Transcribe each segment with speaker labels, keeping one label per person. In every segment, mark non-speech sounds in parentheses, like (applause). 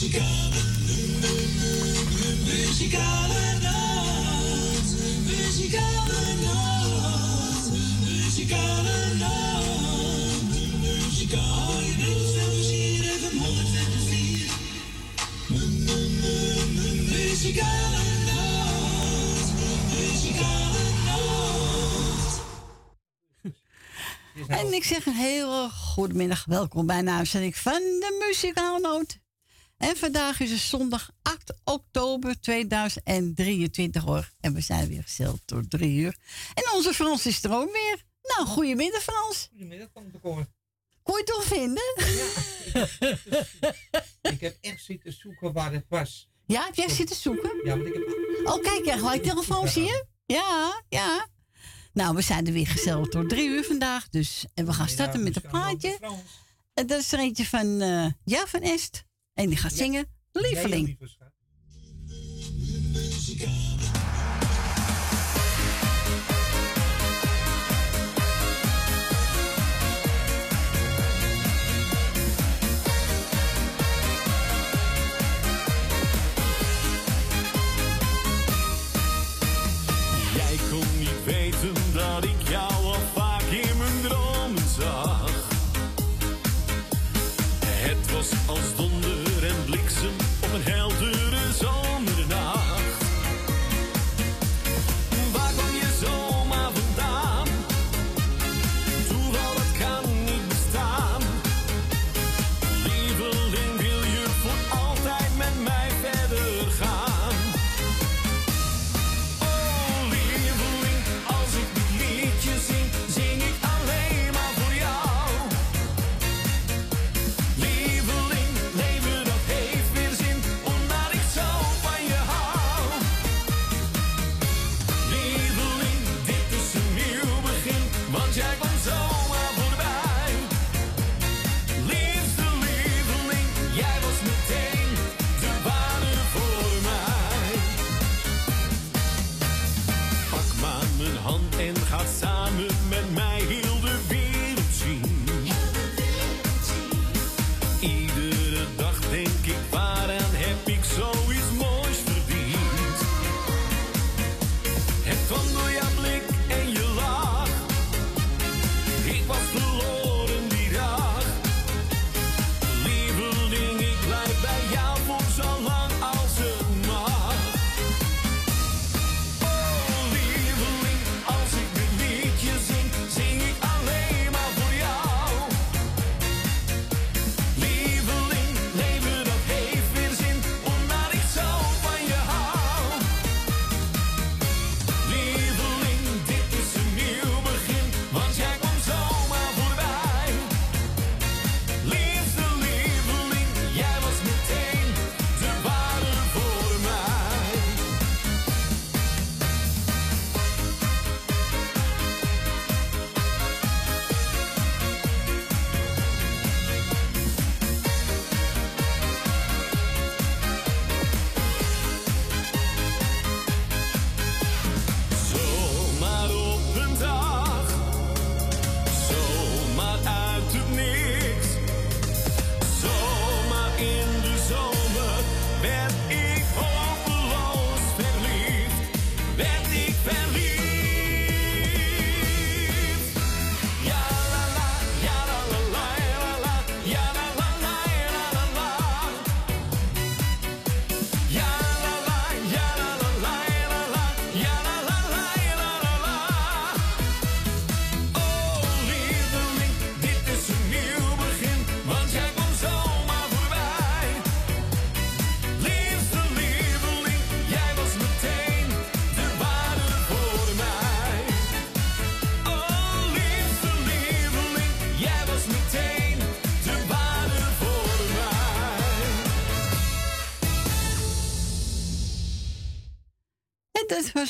Speaker 1: Muzikale, muzikale nacht. Muzikale nacht. Muzikale nacht. Muzikale. Muzikale nacht. Muzikale nacht.
Speaker 2: En ik zeg een hele goedemiddag, welkom bij een uitzending van de Muzikaalnoot. En vandaag is het zondag 8 oktober 2023 hoor. En we zijn weer gesteld tot drie uur. En onze Frans is er ook weer. Nou, goedemiddag Frans.
Speaker 3: Goedemiddag, van de koor.
Speaker 2: Kon je het toch vinden? (laughs)
Speaker 3: Ik heb echt zitten zoeken waar het was.
Speaker 2: Ja, heb jij zitten zoeken?
Speaker 3: Ja, want ik heb...
Speaker 2: Oh, kijk, jij gelijk telefoon, zie je? Ja, ja. Nou, we zijn er weer gesteld tot drie uur vandaag. Dus, en we gaan starten met een plaatje. En dat is er eentje van eh Ja van Est. En die gaat zingen Lieveling.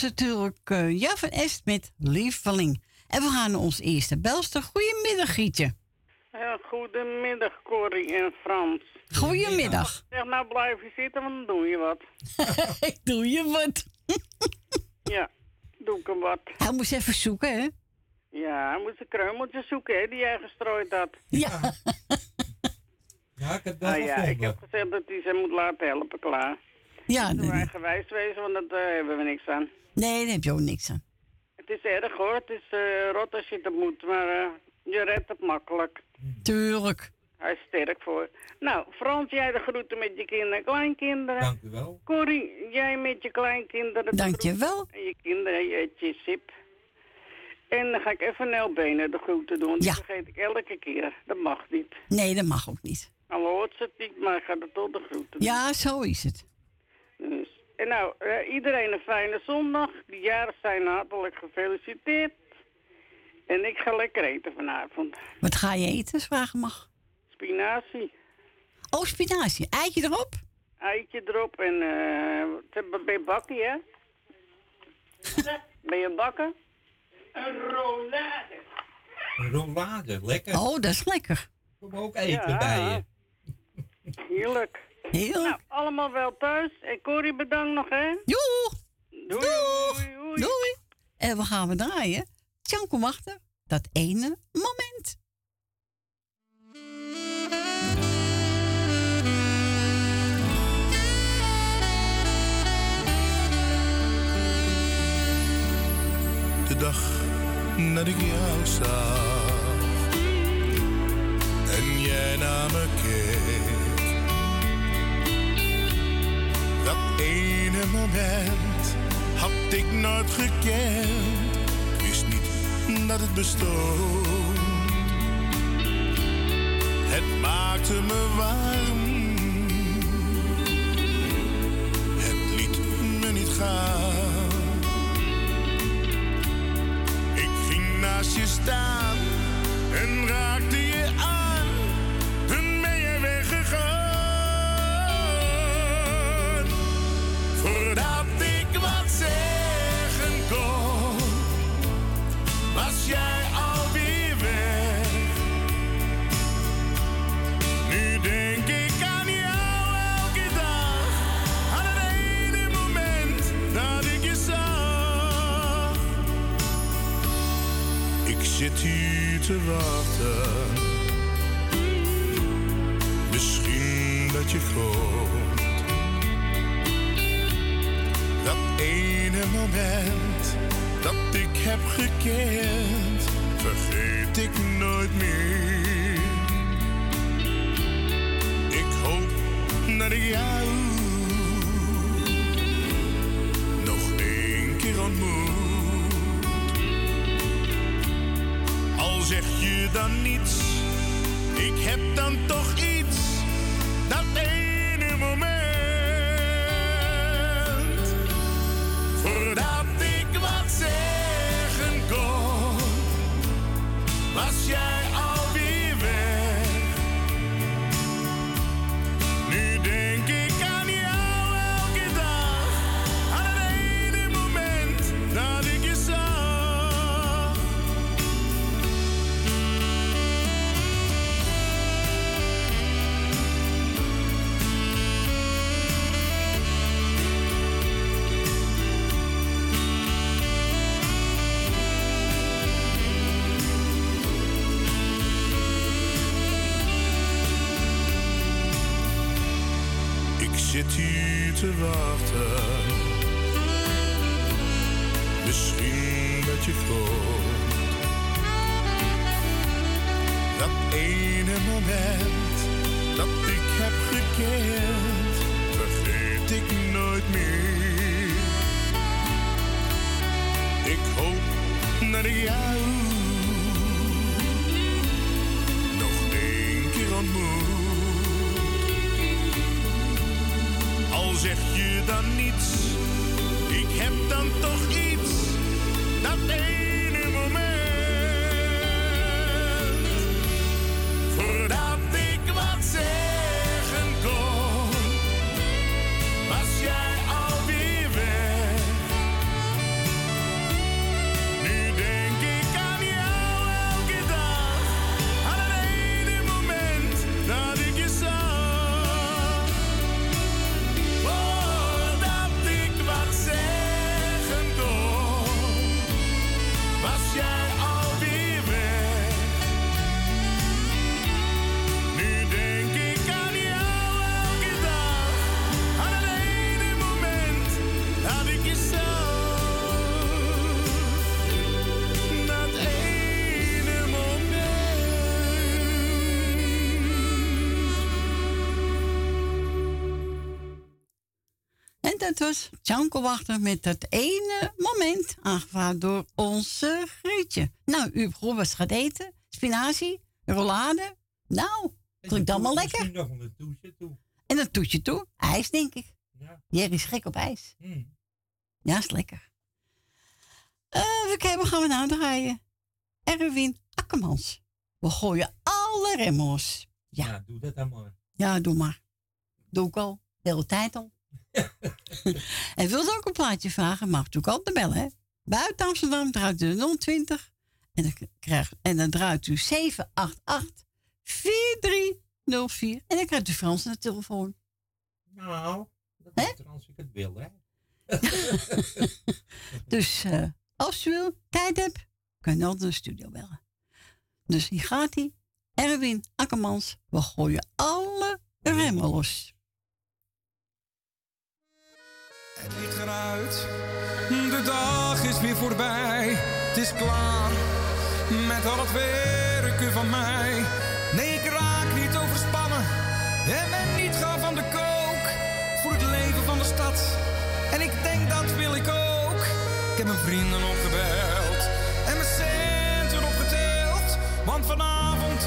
Speaker 4: Was
Speaker 2: natuurlijk eh Ja van Est met Lieveling. En we gaan naar ons eerste belster. Goedemiddag, Gietje.
Speaker 5: Ja, goedemiddag Corrie en Frans.
Speaker 2: Goedemiddag.
Speaker 5: Zeg nou blijf je zitten, want dan doe je wat. (laughs)
Speaker 2: Ik doe je wat. (laughs)
Speaker 5: Ja, doe ik hem wat.
Speaker 2: Hij moest even zoeken, hè?
Speaker 5: Ja, hij moest een kreumeltje zoeken hè, die jij gestrooid had.
Speaker 2: Ja.
Speaker 3: Ja, (laughs) ik heb dat
Speaker 5: Nou ja, ik heb gezegd dat hij ze moet laten helpen, klaar.
Speaker 4: Ja, nee,
Speaker 5: wij gewijs wezen, want daar eh, hebben we niks aan.
Speaker 4: Nee, daar heb je ook niks aan.
Speaker 5: Het is erg hoor, het is eh, rot als je dat moet, maar eh, je redt het makkelijk.
Speaker 4: Tuurlijk.
Speaker 5: Hij is sterk voor. Nou, Frans, jij de groeten met je kinderen en kleinkinderen.
Speaker 3: Dank u wel.
Speaker 5: Corrie, jij met je kleinkinderen. de
Speaker 4: Dank je wel.
Speaker 5: En je kinderen, je, je sip. En dan ga ik even Nel Benen de groeten doen.
Speaker 4: Ja.
Speaker 5: Dat vergeet ik elke keer. Dat mag niet.
Speaker 4: Nee, dat mag ook niet.
Speaker 5: Al hoort ze het niet, maar ik ga er toch de groeten doen.
Speaker 4: Ja, zo is het.
Speaker 5: Dus. En nou, eh, iedereen een fijne zondag. Die jaren zijn hartelijk gefeliciteerd. En ik ga lekker eten vanavond.
Speaker 4: Wat ga je eten, vragen mag?
Speaker 5: Spinazie.
Speaker 4: Oh, spinazie. Eitje erop?
Speaker 5: Eitje erop en eh uh, ben je bakken, hè? ben je bakken? Een rollade.
Speaker 3: Een rollade, lekker.
Speaker 4: Oh, dat is lekker.
Speaker 3: Kom ook eten
Speaker 5: Ja.
Speaker 3: bij je.
Speaker 5: Heerlijk.
Speaker 4: Heel.
Speaker 5: Nou, allemaal wel thuis. En Corrie bedankt nog, hè?
Speaker 4: Doeg.
Speaker 5: Doei,
Speaker 4: Doeg.
Speaker 5: doei, doei.
Speaker 4: Doei. En we gaan we draaien. Tjanko Wachter. Dat ene moment.
Speaker 6: de dag dat ik jou zag en jij naar me keek. Dat ene moment had ik nooit gekend. Wist niet dat het bestond. Het maakte me warm. Het liet me niet gaan. Ik ging naast je staan en raakte je aan. Voordat ik wat zeggen kon, was jij alweer weg. Nu denk ik aan jou elke dag, aan het ene moment dat ik je zag. Ik zit hier te wachten. Misschien dat je komt. Moment dat ik heb gekend, vergeet ik nooit meer. Ik hoop dat ik jou nog één keer ontmoet. Al zeg je dan niets, ik heb dan toch iets. Dat was
Speaker 4: Tjanko Wachter met dat ene moment. Aangevraagd door onze Grietje. Nou, u hebt wat gaat eten. Spinazie, rollade. Nou, klinkt allemaal lekker.
Speaker 3: Misschien nog een toetje toe.
Speaker 4: En een toetje toe. IJs, denk ik.
Speaker 3: Ja.
Speaker 4: Jerry is gek op ijs.
Speaker 3: Hm.
Speaker 4: Ja, is lekker. Eh we kijken, wat gaan we nou draaien? Erwin Akkermans. We gooien alle remmels. Ja.
Speaker 3: Ja. doe dat dan maar.
Speaker 4: Ja, doe maar. Doe ik al. De hele tijd al. (laughs) en wilt ook een plaatje vragen, mag natuurlijk altijd bellen, hè? Buiten Amsterdam draait u 020 en dan, krijgt, en dan draait u 788 4304 en dan krijgt u Frans aan de telefoon.
Speaker 3: Nou, dat is als ik het wil, hè. (laughs)
Speaker 4: Dus eh, als u wil, tijd hebt, kun je altijd de studio bellen. Dus hier gaat hij. Erwin Akkermans, we gooien alle remmen los.
Speaker 7: Het licht eruit, de dag is weer voorbij. Het is klaar met al het werken van mij. Nee, ik raak niet overspannen en ben niet ga van de kook. Voor het leven van de stad en ik denk dat wil ik ook. Ik heb mijn vrienden opgebeld en mijn centen opgeteld. Want vanavond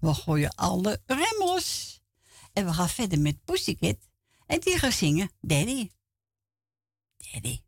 Speaker 7: We gooien alle
Speaker 4: remmels. En we gaan verder met Pussycat. En die gaat zingen Daddy. Daddy.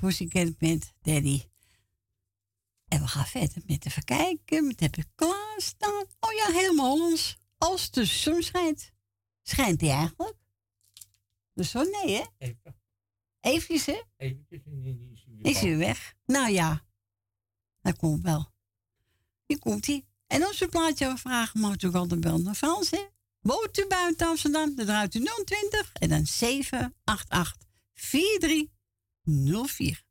Speaker 4: Pussycat met Daddy. En we gaan verder met even kijken. Wat heb ik klaarstaan? Oh ja, helemaal ons. Als de zon schijnt. Schijnt die eigenlijk? De zon, nee hè?
Speaker 3: Even.
Speaker 4: Eventjes hè?
Speaker 3: Eventjes is hij weer, weg.
Speaker 4: Nou ja, dat komt wel. Hier komt hij. En als u een plaatje vragen, mag u ook altijd bellen naar Frans hè? Woont u buiten Amsterdam, dan draait u 020 en dan 788 43 04.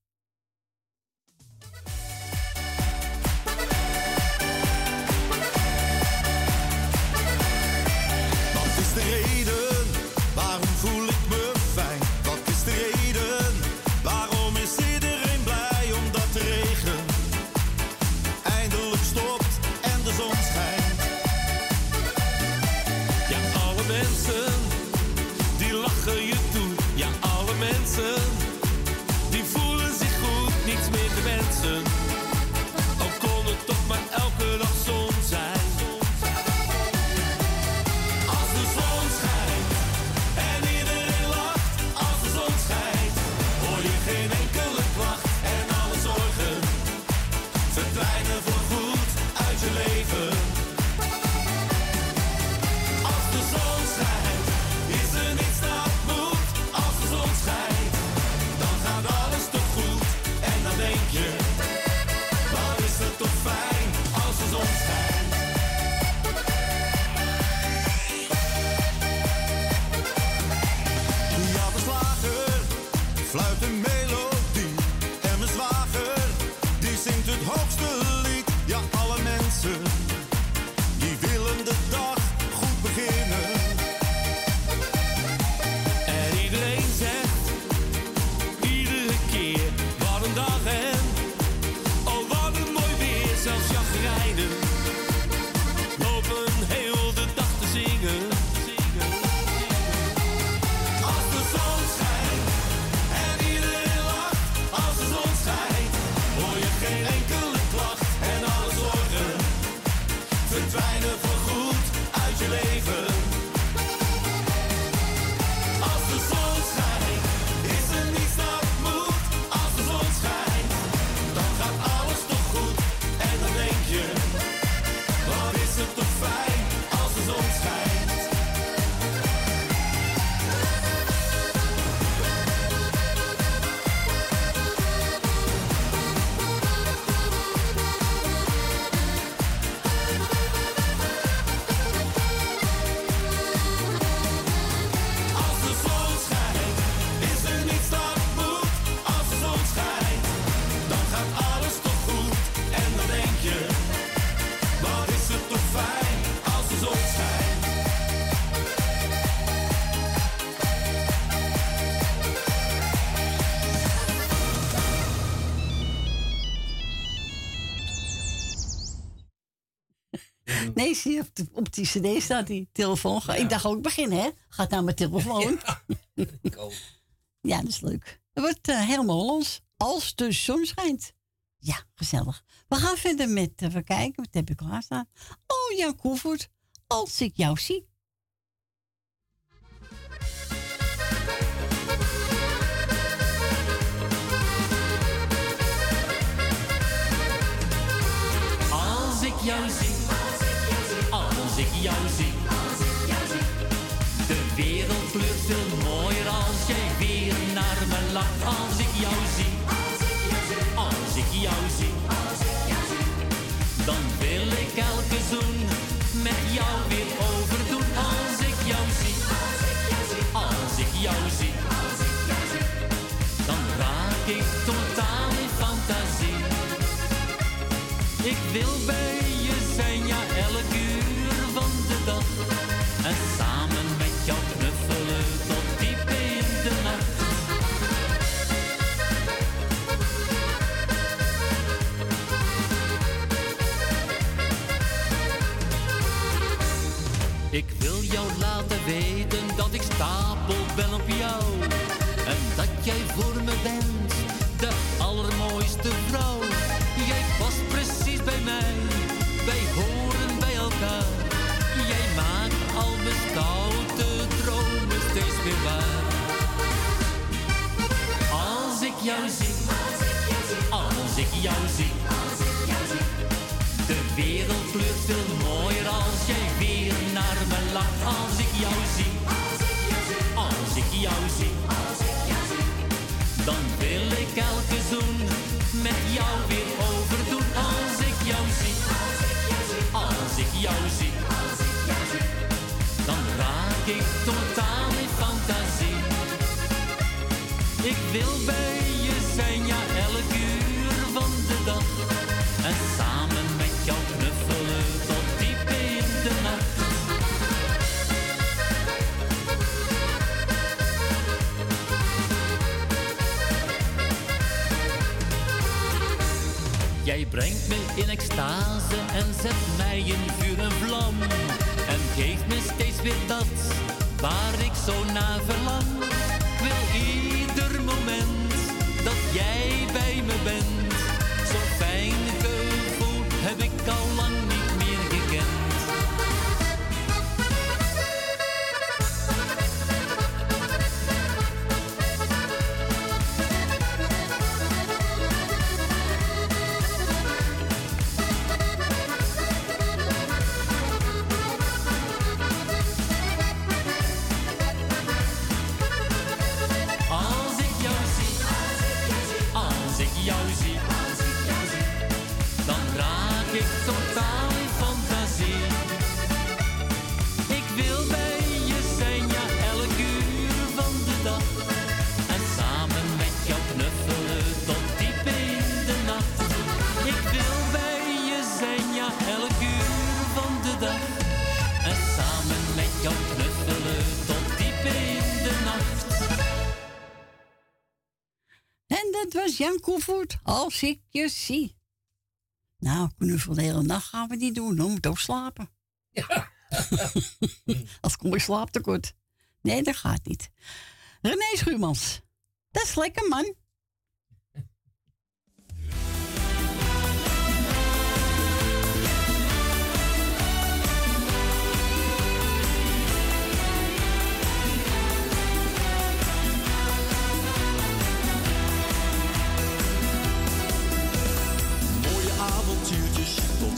Speaker 4: Op, de- op die cd staat die telefoon. Ik dacht ook begin, hè? Gaat naar mijn telefoon. Ja, dat is leuk. Het wordt eh, helemaal Hollands. Als de zon schijnt. Ja, gezellig. We gaan verder met, even kijken, wat heb ik klaarstaan? Oh, Jan Koevoort. Als ik jou zie.
Speaker 8: Als ik jou zie, als ik jou zie. De wereld kleurt veel mooier als jij weer naar me lacht. Als ik jou zie, als ik jou zie. Dan wil ik elke zoen met jou weer overdoen. Als ik jou zie, als ik jou zie. Dan raak ik totaal in fantasie. Ik wil bij jou laten weten dat ik stapel ben op jou. En dat jij voor me bent, de allermooiste vrouw. Jij past precies bij mij, wij horen bij elkaar. Jij maakt al mijn stoute dromen steeds weer waar. Als ik jou zie, als ik jou zie. Als ik jou zie Gij brengt me in extase en zet mij in vuur en vlam. En geeft me steeds weer dat waar ik zo naar verlang. Wil ieder moment dat jij bij me bent Als ik je
Speaker 4: zie. Nou, kunnen knuffel de hele nacht gaan we niet doen. Dan moet ook slapen. Ja. (laughs) als kom ik slaaptekort. Nee, dat gaat niet. René Schumans, Dat is lekker, man.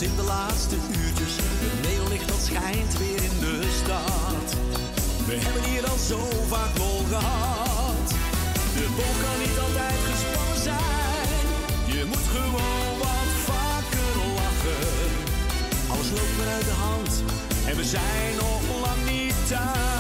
Speaker 6: in de laatste uurtjes. Het neonlicht dat schijnt weer in de stad. We hebben hier al zo vaak lol gehad. De boog kan niet altijd gespannen zijn. Je moet gewoon wat vaker lachen. Alles loopt maar uit de hand en we zijn nog lang niet thuis.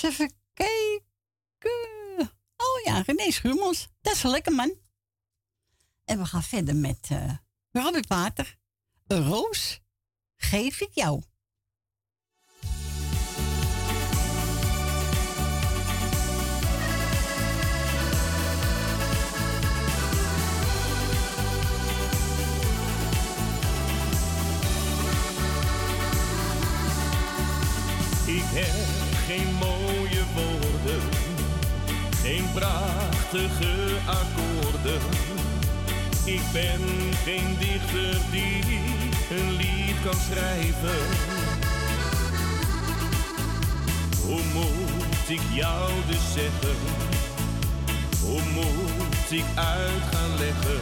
Speaker 4: Was even kijken. Oh ja, René. Dat is lekker man. En we gaan verder met Robert Water. Een roos geef ik jou.
Speaker 2: Prachtige akkoorden. Ik ben geen dichter die een lied kan schrijven. Hoe moet ik jou dus zeggen? Hoe moet ik uit gaan leggen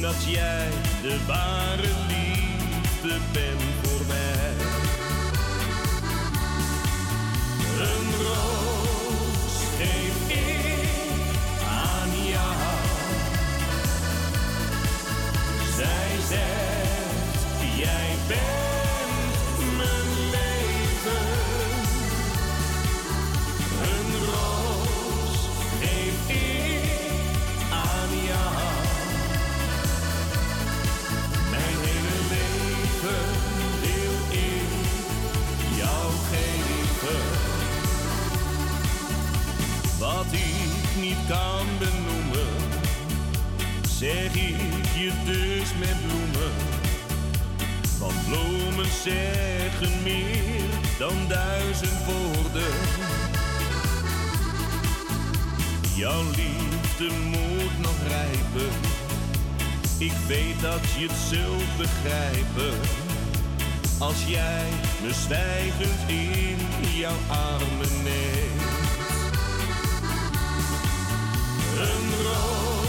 Speaker 2: dat jij de ware liefde bent voor mij? Een roos Zij zegt, jij bent mijn leven. Een roos geef ik aan jou. Mijn hele leven wil ik jou geven. Wat ik niet kan benoemen, zeg ik je dus met bloemen. Want bloemen zeggen meer dan duizend woorden. Jouw liefde moet nog rijpen. Ik weet dat je het zult begrijpen. Als jij me zwijgend in jouw armen neemt. Een roos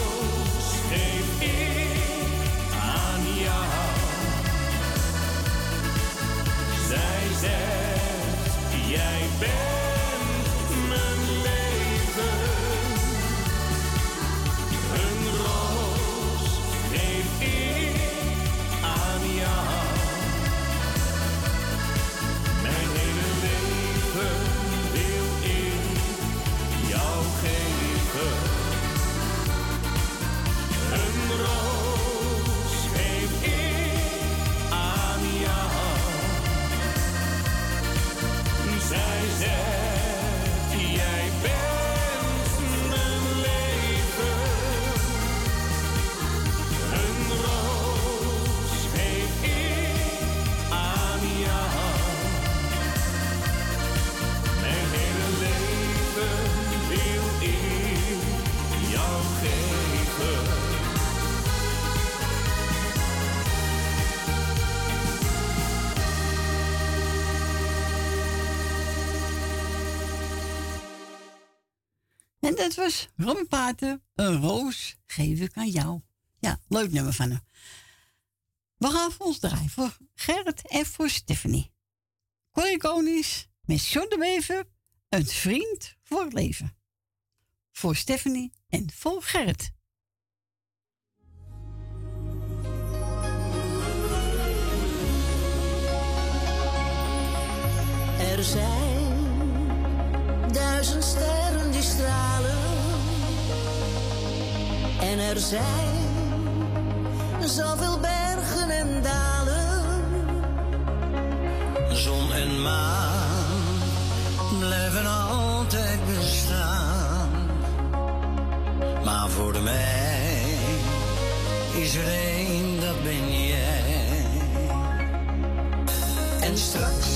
Speaker 2: Zij zegt, jij bent
Speaker 4: dat was Robin Pater. Een roos geef ik aan jou. Ja, leuk nummer van hem. We gaan voor ons draaien voor Gerrit en voor Stephanie. Corrie Konings met John de. Een vriend voor het leven. Voor Stephanie en voor Gerrit.
Speaker 9: Er zijn duizend sterren die stralen. En er zijn zoveel bergen en dalen. Zon en maan blijven altijd bestaan. Maar voor mij is er één, dat ben jij. En straks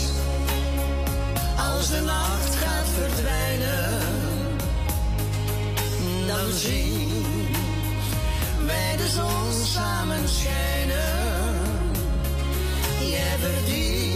Speaker 9: als de nacht gaat verdwijnen, dan zien wij de zon samen schijnen. Jij verdient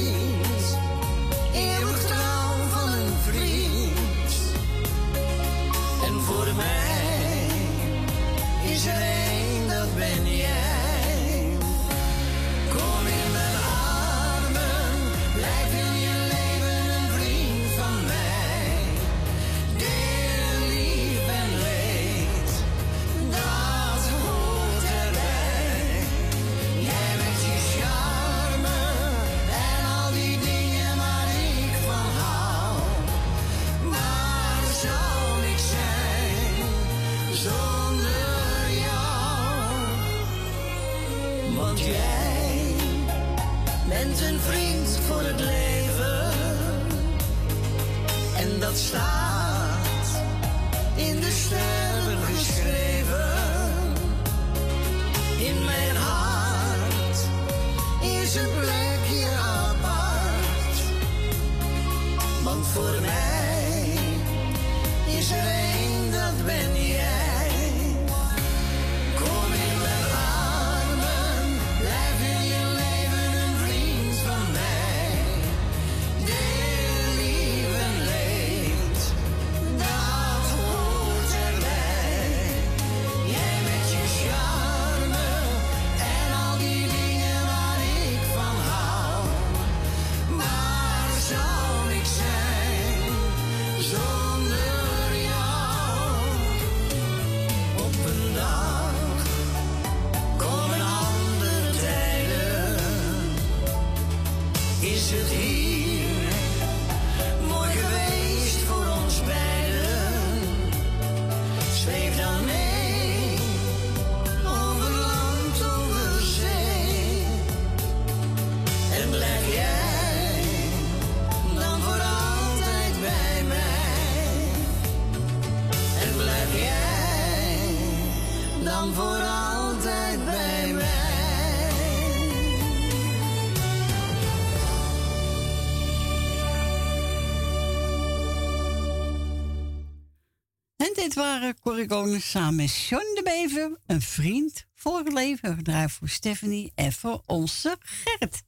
Speaker 4: Corrigonen samen met John de Bever. Een vriend voor het leven. Gedraaid voor Stephanie en voor onze Gert.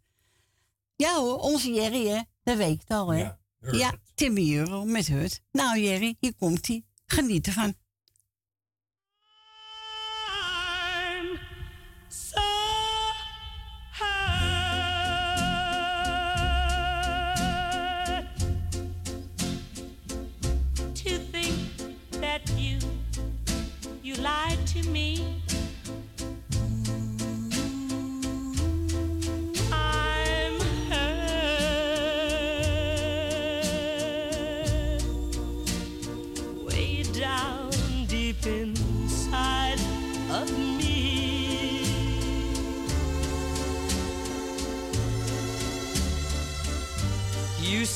Speaker 4: Ja hoor, onze Jerry hè. Dat weet ik al hè.
Speaker 3: Ja, Hurt.
Speaker 4: Ja, Timmy Euro met Hut. Nou Jerry, hier komt hij. Geniet ervan.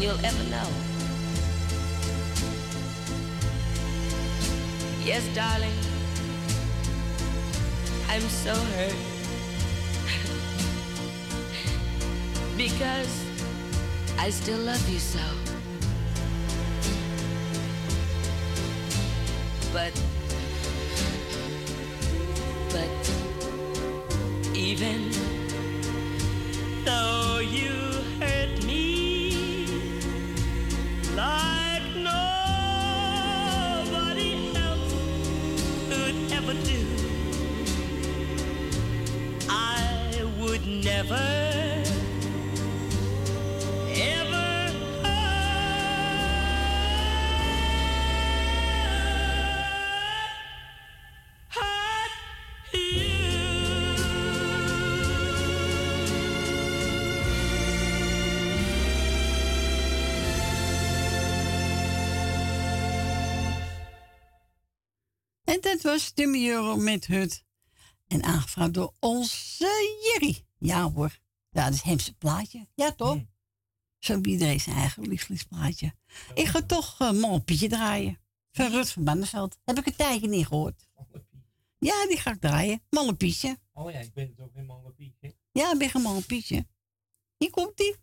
Speaker 10: You'll ever know. Yes, darling. I'm so hurt. (laughs) because I still love you so. But,
Speaker 4: Dat was de Euro met Hut. En aangevraagd door onze Jerry. Ja hoor, ja, dat is hem zijn plaatje. Ja toch? Zo heeft iedereen zijn eigen lievelingsplaatje. Ik ga toch een uh, Pietje draaien. Van Rut van Banneveld. Heb ik een tijdje niet gehoord. Ja, die ga ik draaien. Malle Pietje.
Speaker 3: Oh ja, ik ben toch helemaal een pietje.
Speaker 4: Ja, ik ben een Pietje. Hier komt die.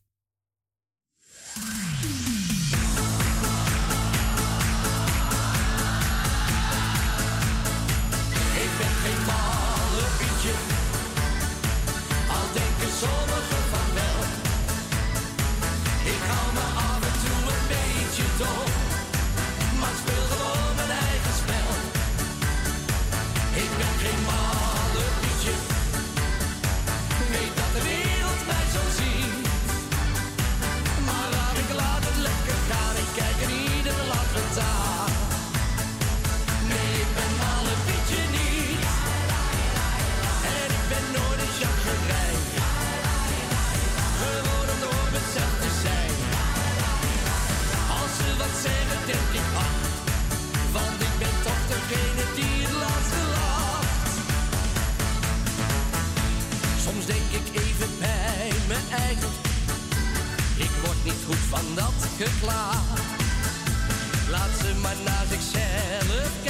Speaker 7: Pietje,
Speaker 11: Ik word niet goed van dat geklaag. Laat ze
Speaker 12: maar naar zichzelf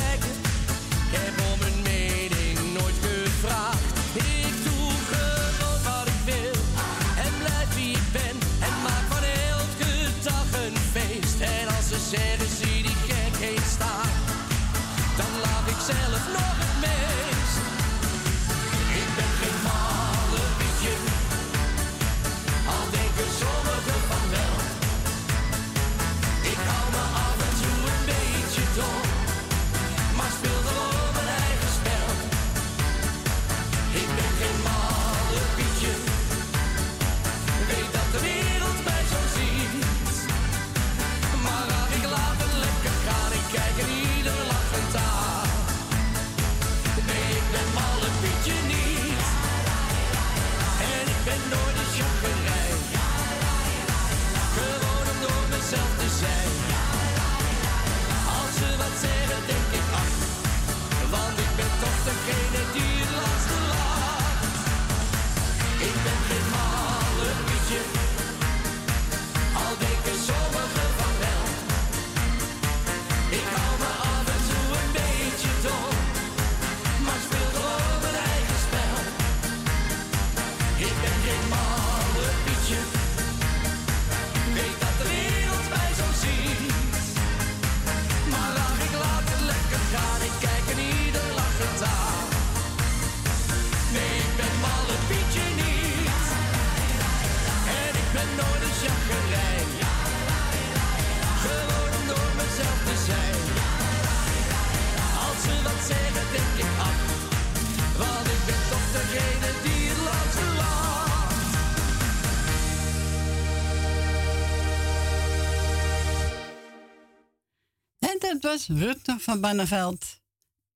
Speaker 12: Rutte van Banneveld.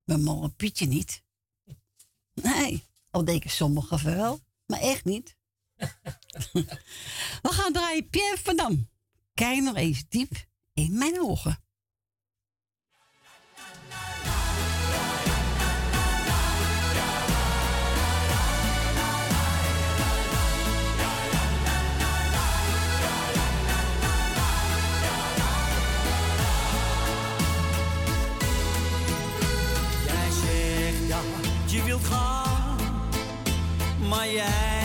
Speaker 12: Mijn mooie Pietje niet. Nee, al denken sommigen wel, maar echt niet. (laughs) We gaan draaien Pierre van Dam. Kijk nog eens diep in mijn ogen.
Speaker 4: my ass.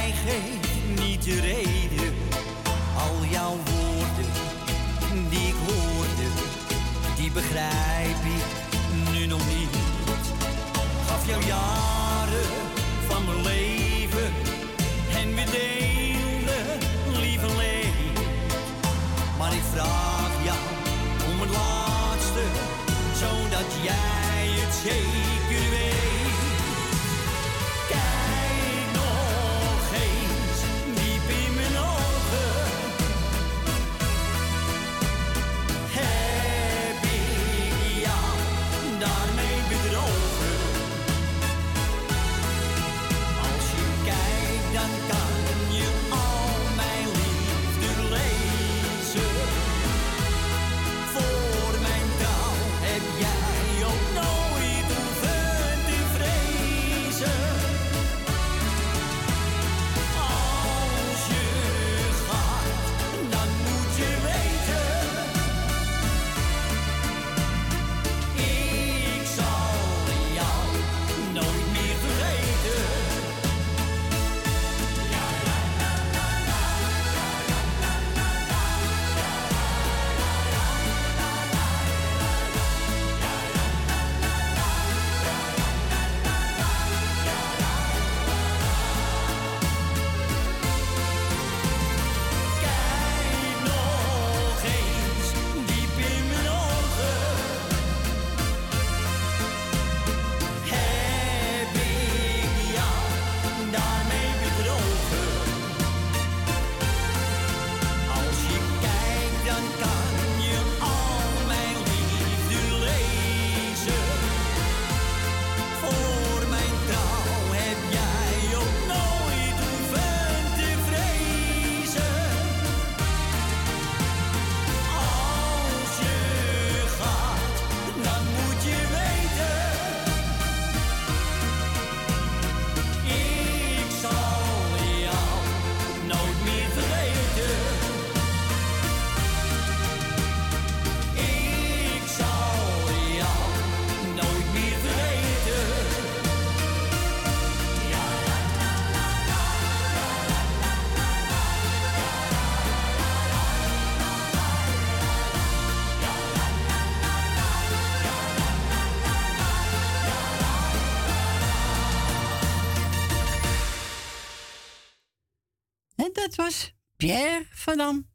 Speaker 4: Pierre van Dam.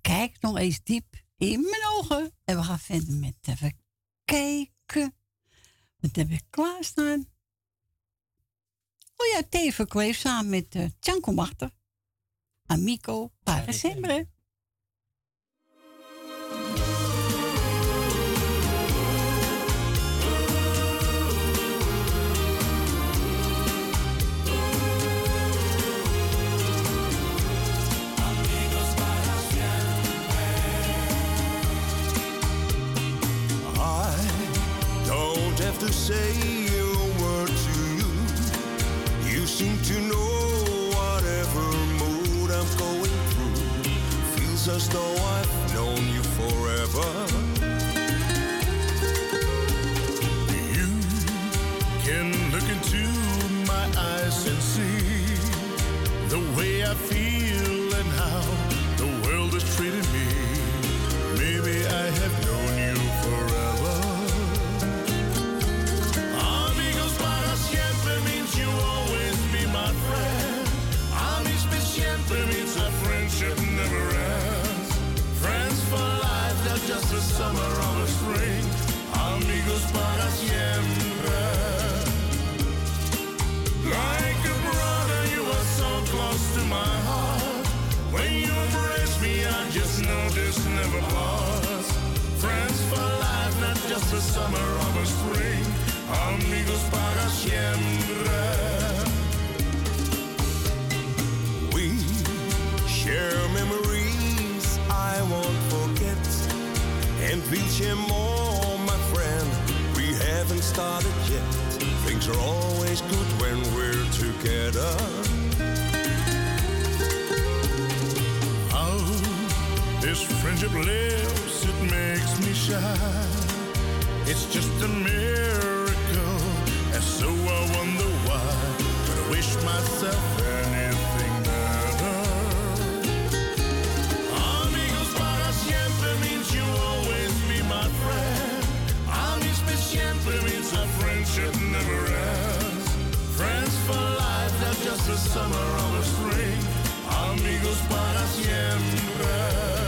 Speaker 4: Kijk nog eens diep in mijn ogen. En we gaan verder met even kijken. Wat heb ik klaarstaan? Oh ja, Teven Kleef samen met uh, Tjanko Machter. Amico para
Speaker 6: say a word to you. You seem to know whatever mood I'm going through. Feels as though I've never. Friends for life, not just a summer or a spring. Amigos para siempre. We share memories I won't forget, and we'll share more, my friend. We haven't started yet. Things are always good when we're together. This friendship lives, it makes me shine. It's just a miracle, and so I wonder why. But I wish myself anything better. Amigos para siempre means you always be my friend. Amis per siempre means a friendship never ends. Friends for life, not just a summer or a spring. Amigos para siempre.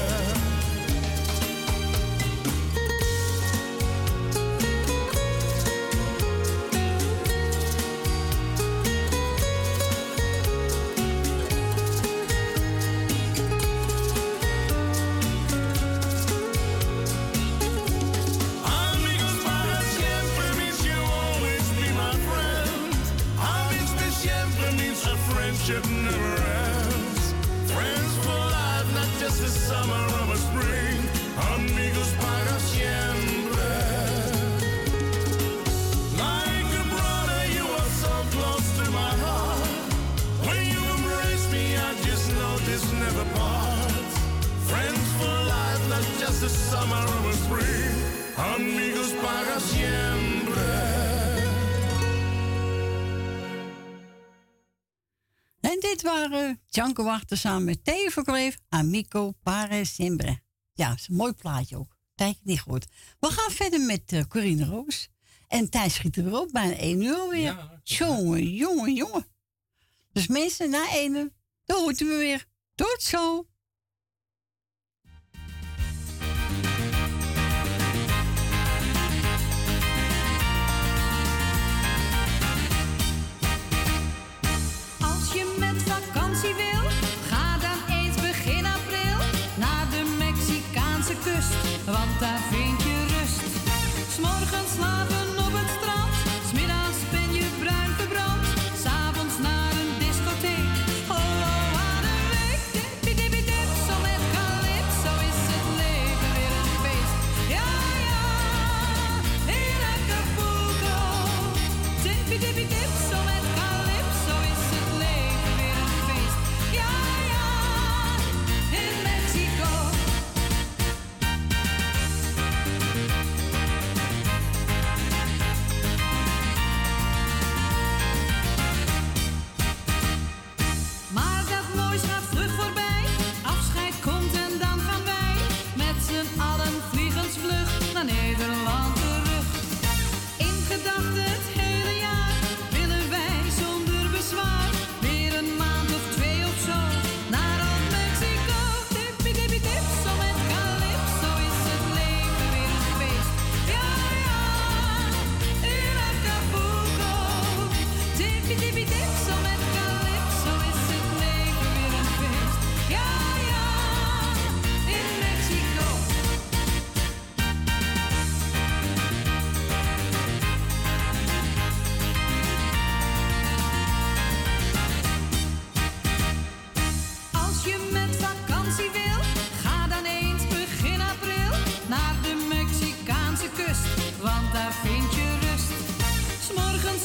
Speaker 4: Janko Wachter samen met Theo Verkleef, Amico Pare Simbre. Ja, is een mooi plaatje ook. Kijk, niet goed. We gaan verder met eh, Corine Roos. En Thijs schiet er weer op, bijna 1 uur alweer.
Speaker 3: Ja,
Speaker 4: jongen, jongen, jongen. Dus mensen, na 1 uur, dan hoort u me weer. Tot zo.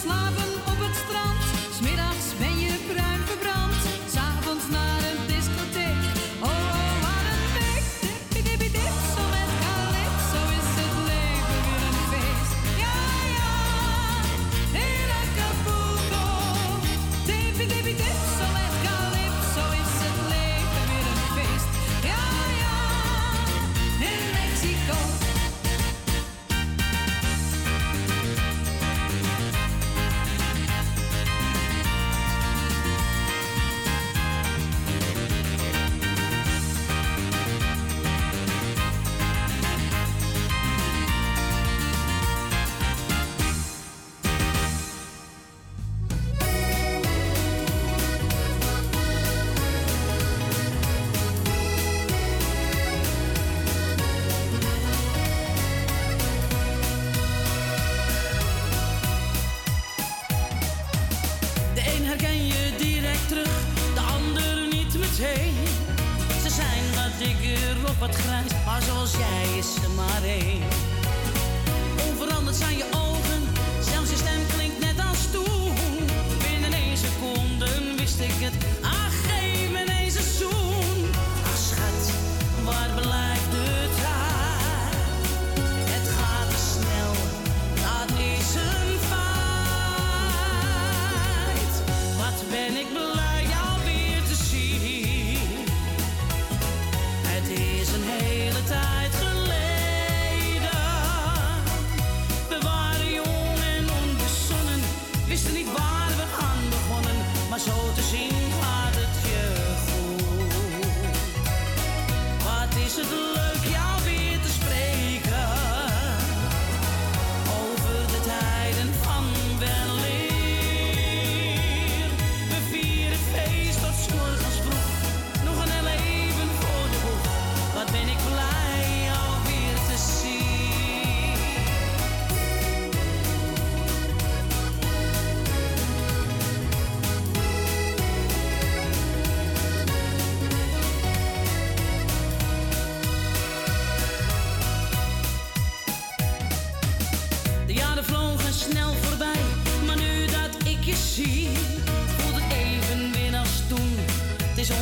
Speaker 9: slava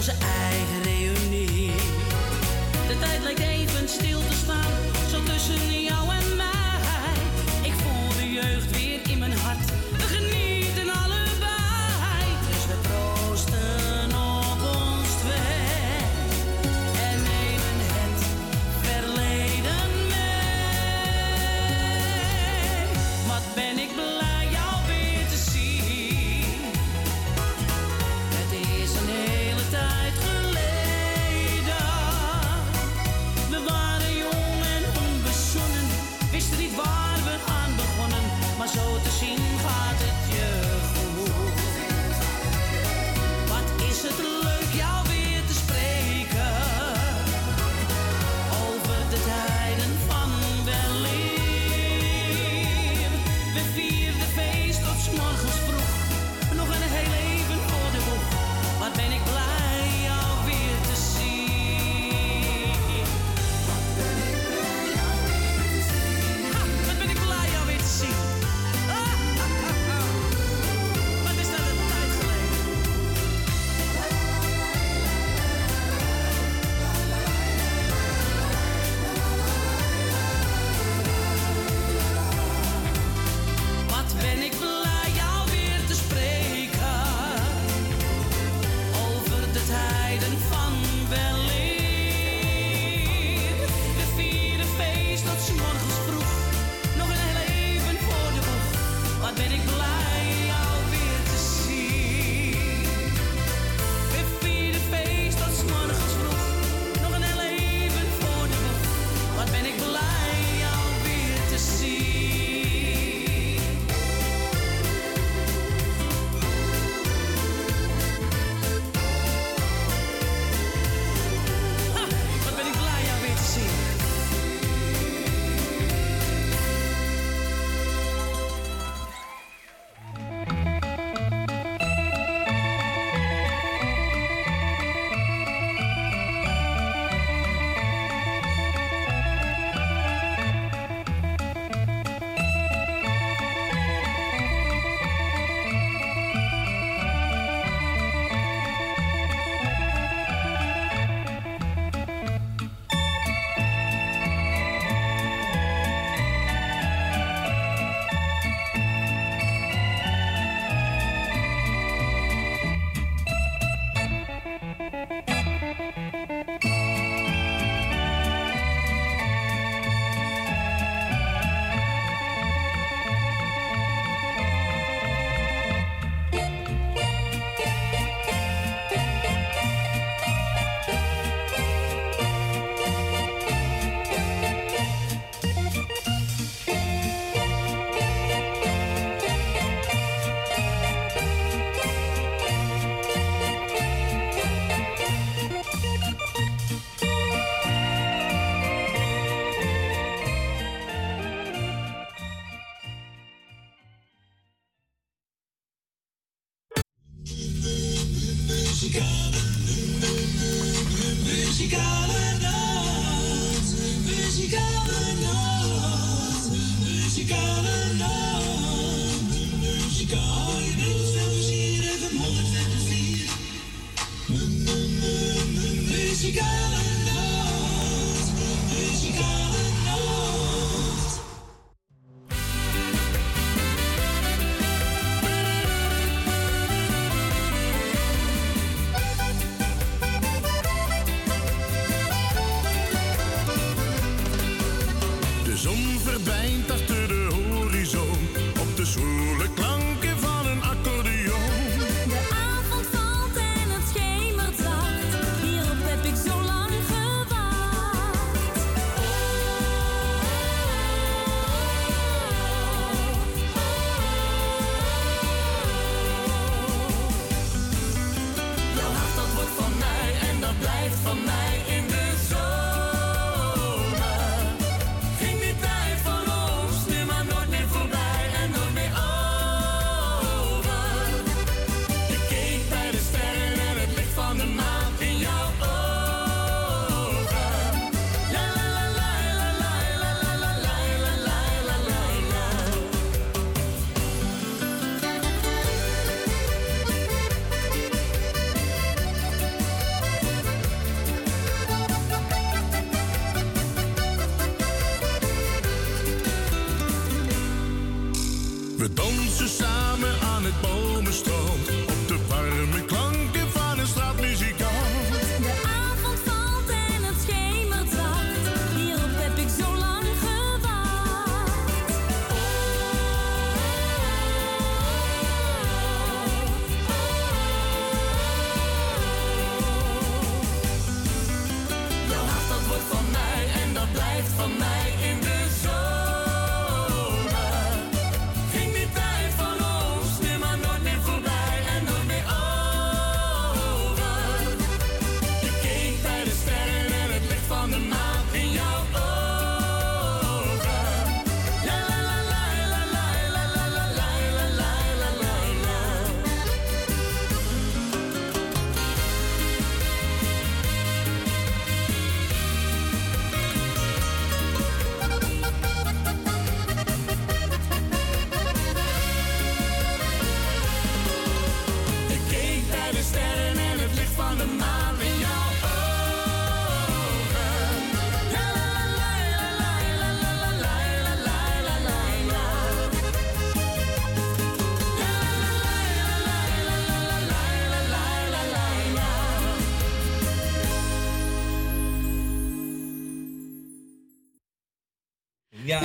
Speaker 9: Het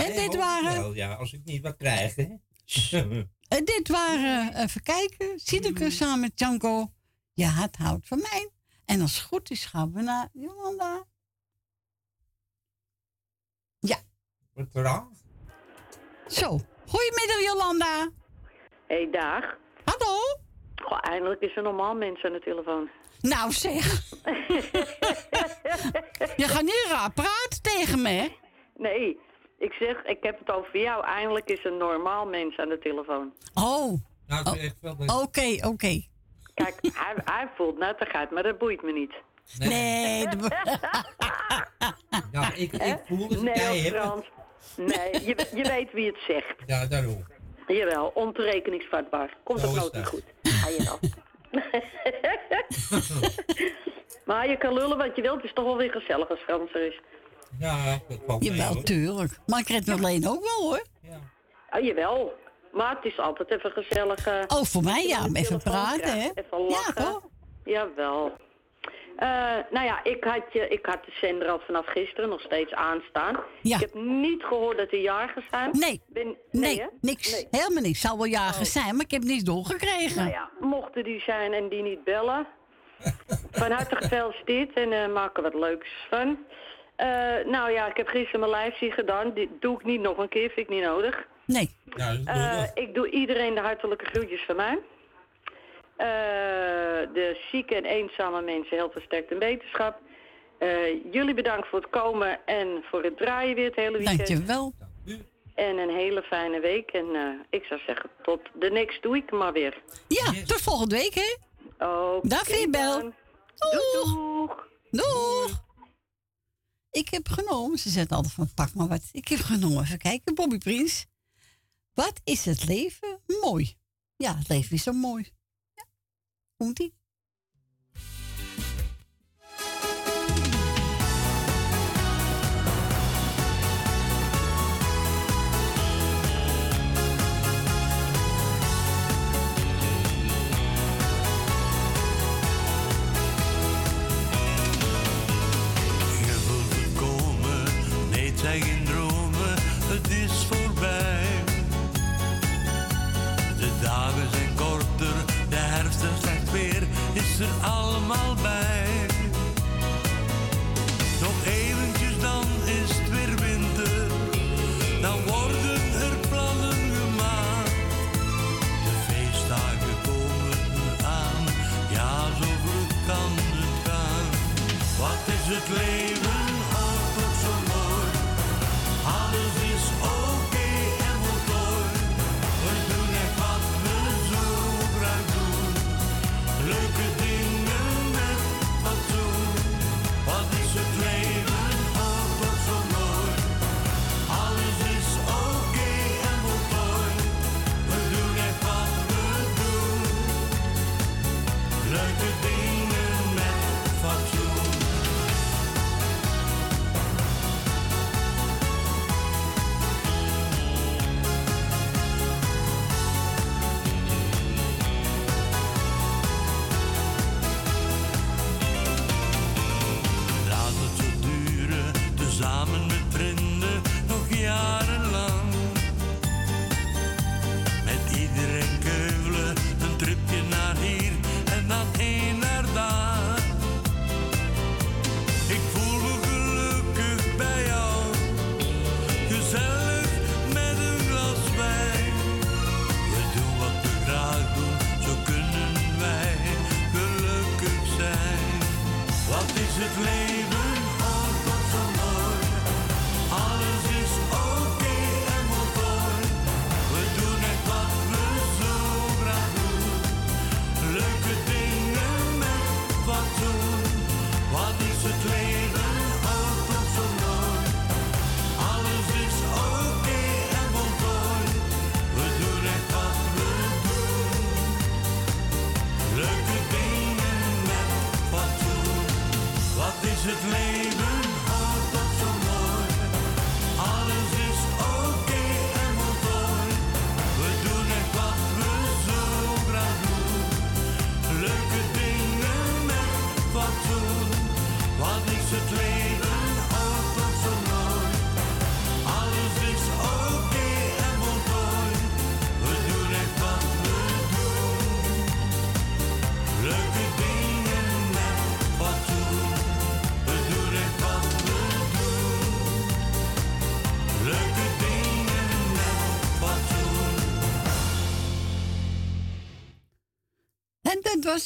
Speaker 13: En
Speaker 4: dit waren-
Speaker 3: wel, ja, als ik niet wat krijg, hè. (laughs)
Speaker 4: En dit waren, eh, even kijken, Sineke samen met Janko. Ja, het houdt van mij. En als het goed is gaan we naar Jolanda. Ja.
Speaker 3: Wat raar.
Speaker 4: Zo, goedemiddag Jolanda.
Speaker 14: Hey, dag.
Speaker 4: Hallo.
Speaker 14: Goh, eindelijk is er normaal mens aan de telefoon.
Speaker 4: Nou zeg. (laughs) Je gaat niet raar praten tegen me, hè?
Speaker 14: Nee, ik zeg, ik heb het over jou. Eindelijk is een normaal mens aan de telefoon.
Speaker 4: Oh.
Speaker 3: Nou, dat-
Speaker 4: Oké, oké.
Speaker 14: Kijk, hij, hij voelt nuttigheid, maar dat boeit me niet.
Speaker 4: Nee. (laughs)
Speaker 3: Ja, ik, ik voel het
Speaker 14: Nee. Frans. Nee, je, je weet wie het zegt.
Speaker 3: Ja, daarom.
Speaker 14: Jawel, ontoerekeningsvatbaar. Komt ook
Speaker 3: is
Speaker 14: nooit niet goed. Ah, jawel. (laughs) (laughs) maar je kan lullen wat je wilt. Het is toch wel weer gezellig als Frans er is.
Speaker 3: Ja, dat valt mee,
Speaker 4: Jawel,
Speaker 3: hoor.
Speaker 4: tuurlijk. Maar ik red me alleen ook wel, hoor.
Speaker 14: Ah, jawel. Maar het is altijd even gezellig. eh,
Speaker 4: Oh, voor mij ja, even praten, hè?
Speaker 14: Even lachen. Jawel. Eh, nou ja, ik had, je, ik had de zender al vanaf gisteren nog steeds aanstaan.
Speaker 4: Ja.
Speaker 14: Ik heb niet gehoord dat er jarigen zijn.
Speaker 4: Nee.
Speaker 14: Ben, nee,
Speaker 4: niks.
Speaker 14: Nee.
Speaker 4: Helemaal niks. Zou wel jagen zijn, maar ik heb niets doorgekregen.
Speaker 14: Nou ja, mochten die zijn en die niet bellen. (laughs) Van harte gefeliciteerd en eh maak er wat leuks van. Eh, nou ja, ik heb gisteren mijn lijfzie gedaan. Die doe ik niet nog een keer, vind ik niet nodig.
Speaker 4: Nee.
Speaker 14: Eh, ik doe iedereen de hartelijke groetjes van mij. Eh, de zieke en eenzame mensen heel versterkt en wetenschap. Eh, jullie bedankt voor het komen en voor het draaien weer het hele weekend.
Speaker 4: Dankjewel.
Speaker 14: En een hele fijne week. En eh, ik zou zeggen, tot de next week maar weer.
Speaker 4: Ja, tot volgende week, hè?
Speaker 14: Oké.
Speaker 4: Dag, Veerbel.
Speaker 14: dan.
Speaker 15: Doeg. Doeg. Ik heb genomen, ze zegt altijd van pak maar wat. Ik heb genomen, even kijken, Bobby Prins. Wat is het leven mooi? Ja, het leven is zo mooi. Ja. Komt-ie?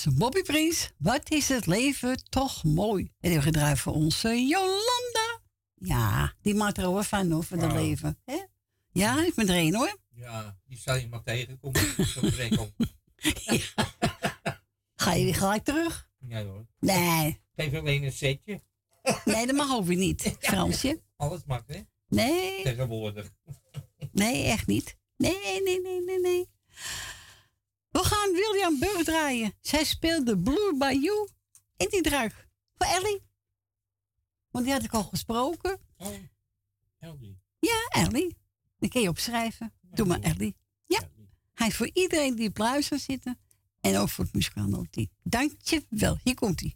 Speaker 15: Was Bobby Prins. Wat is het leven toch mooi. En die gedraaid voor onze Jolanda. Ja, die maakt er wel van over het
Speaker 3: Wauw.
Speaker 15: leven. Hè? Ja, ik ben er een hoor.
Speaker 3: Ja, die zal je maar tegenkomen. Prikkel. (laughs)
Speaker 15: Ga je weer gelijk terug?
Speaker 3: Ja hoor.
Speaker 15: Nee,
Speaker 3: Geef alleen een setje.
Speaker 15: nee dat mag ook weer niet, (laughs) Fransje.
Speaker 3: Alles mag, hè?
Speaker 15: Nee,
Speaker 3: Tegenwoordig.
Speaker 15: nee, echt niet. Nee, nee, nee, nee, nee. We gaan William Burg draaien. Zij speelde Blue by You. En die draag voor Ellie. Want die had ik al gesproken.
Speaker 3: Oh, Ellie.
Speaker 15: Ja, Ellie. Dan kun je opschrijven. Doe maar Ellie. Ja. Hij is voor iedereen die op luister zitten. En ook voor het muzikaal. Dank je wel. Hier komt hij.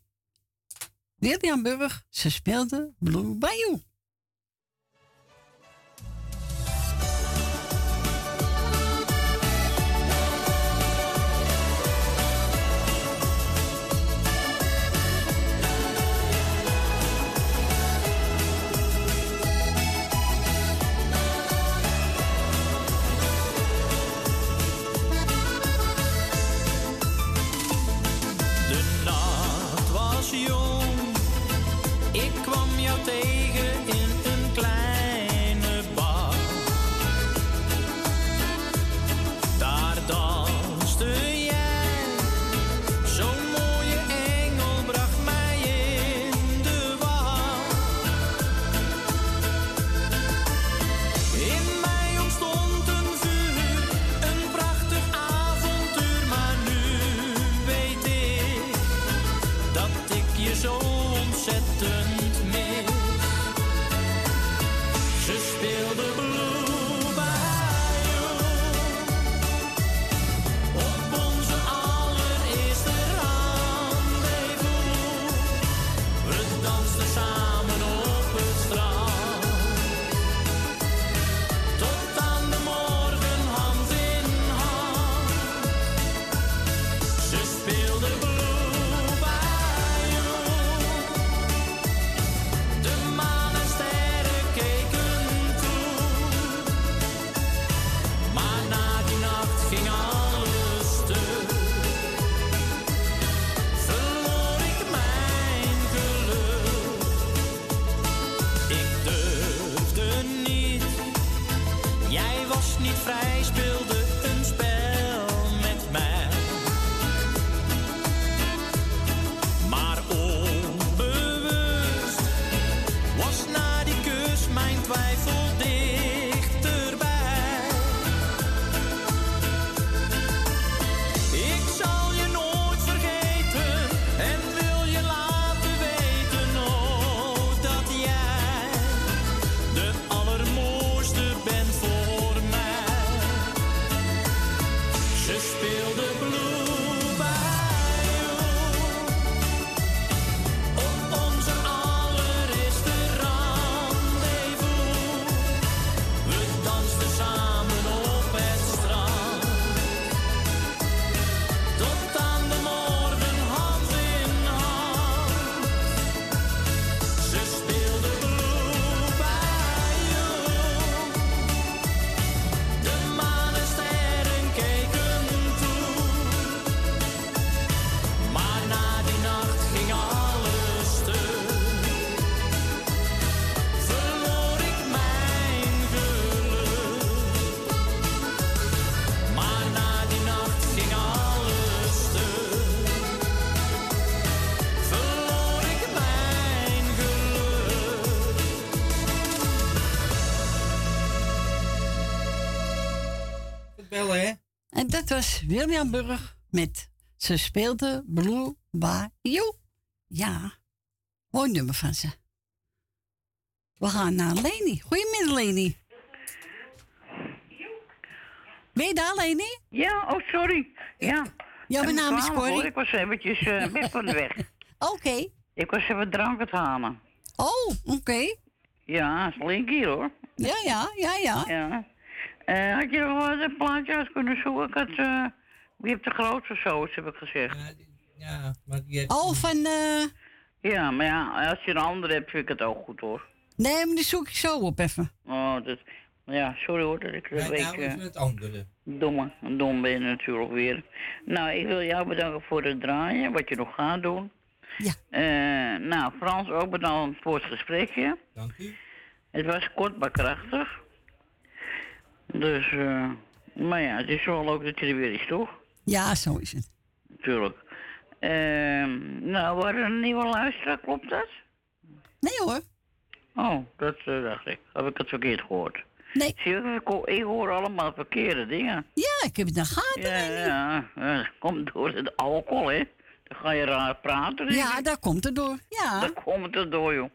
Speaker 15: William Burg. Ze speelde Blue by
Speaker 4: het was William Burg met Ze speelde Blue Bayou. Ja, mooi nummer van ze. We gaan naar Leni. Goedemiddag, Leni. Ben je daar, Leni?
Speaker 16: Ja, oh sorry. Ja.
Speaker 4: Ja, mijn naam is Corrie.
Speaker 16: Ik was eventjes eh, (laughs) weg van de weg.
Speaker 4: Oké.
Speaker 16: Ik was even drank aan het halen.
Speaker 4: Oh, oké.
Speaker 16: Ja, is link hier hoor.
Speaker 4: Ja, ja, ja, ja.
Speaker 16: ja. Eh, had je nog wat een plaatje uit kunnen zoeken? Ik had, eh, wie heeft de grootste soos, heb ik gezegd.
Speaker 3: Ja, maar die heeft...
Speaker 4: Oh, van... eh
Speaker 16: Ja, maar ja, als je een andere hebt, vind ik het ook goed hoor.
Speaker 4: Nee, maar die zoek ik zo op even.
Speaker 16: Oh, dat... Ja, sorry hoor dat ik een week...
Speaker 3: nou is het andere.
Speaker 16: Domme, dom ben je natuurlijk weer. Nou, ik wil jou bedanken voor het draaien, wat je nog gaat doen.
Speaker 4: Ja.
Speaker 16: Eh, nou, Frans ook bedankt voor het gesprekje.
Speaker 3: Dank u.
Speaker 16: Het was kort maar krachtig. Dus, eh, maar ja, het is wel leuk dat je er weer is, toch?
Speaker 4: Ja, zo is het.
Speaker 16: Natuurlijk. Ehm, nou, waar een nieuwe luisteraar, klopt dat?
Speaker 4: Nee hoor.
Speaker 16: Oh, dat eh, dacht ik. Heb ik het verkeerd gehoord?
Speaker 4: Nee.
Speaker 16: Zie je, ik, ho- ik hoor allemaal verkeerde dingen.
Speaker 4: Ja, ik heb het naar gaten.
Speaker 16: Ja, ja, ja, dat komt door het alcohol, hè? Dan ga je raar praten.
Speaker 4: Ja, daar komt het door. Ja.
Speaker 16: Dan komt het door, joh.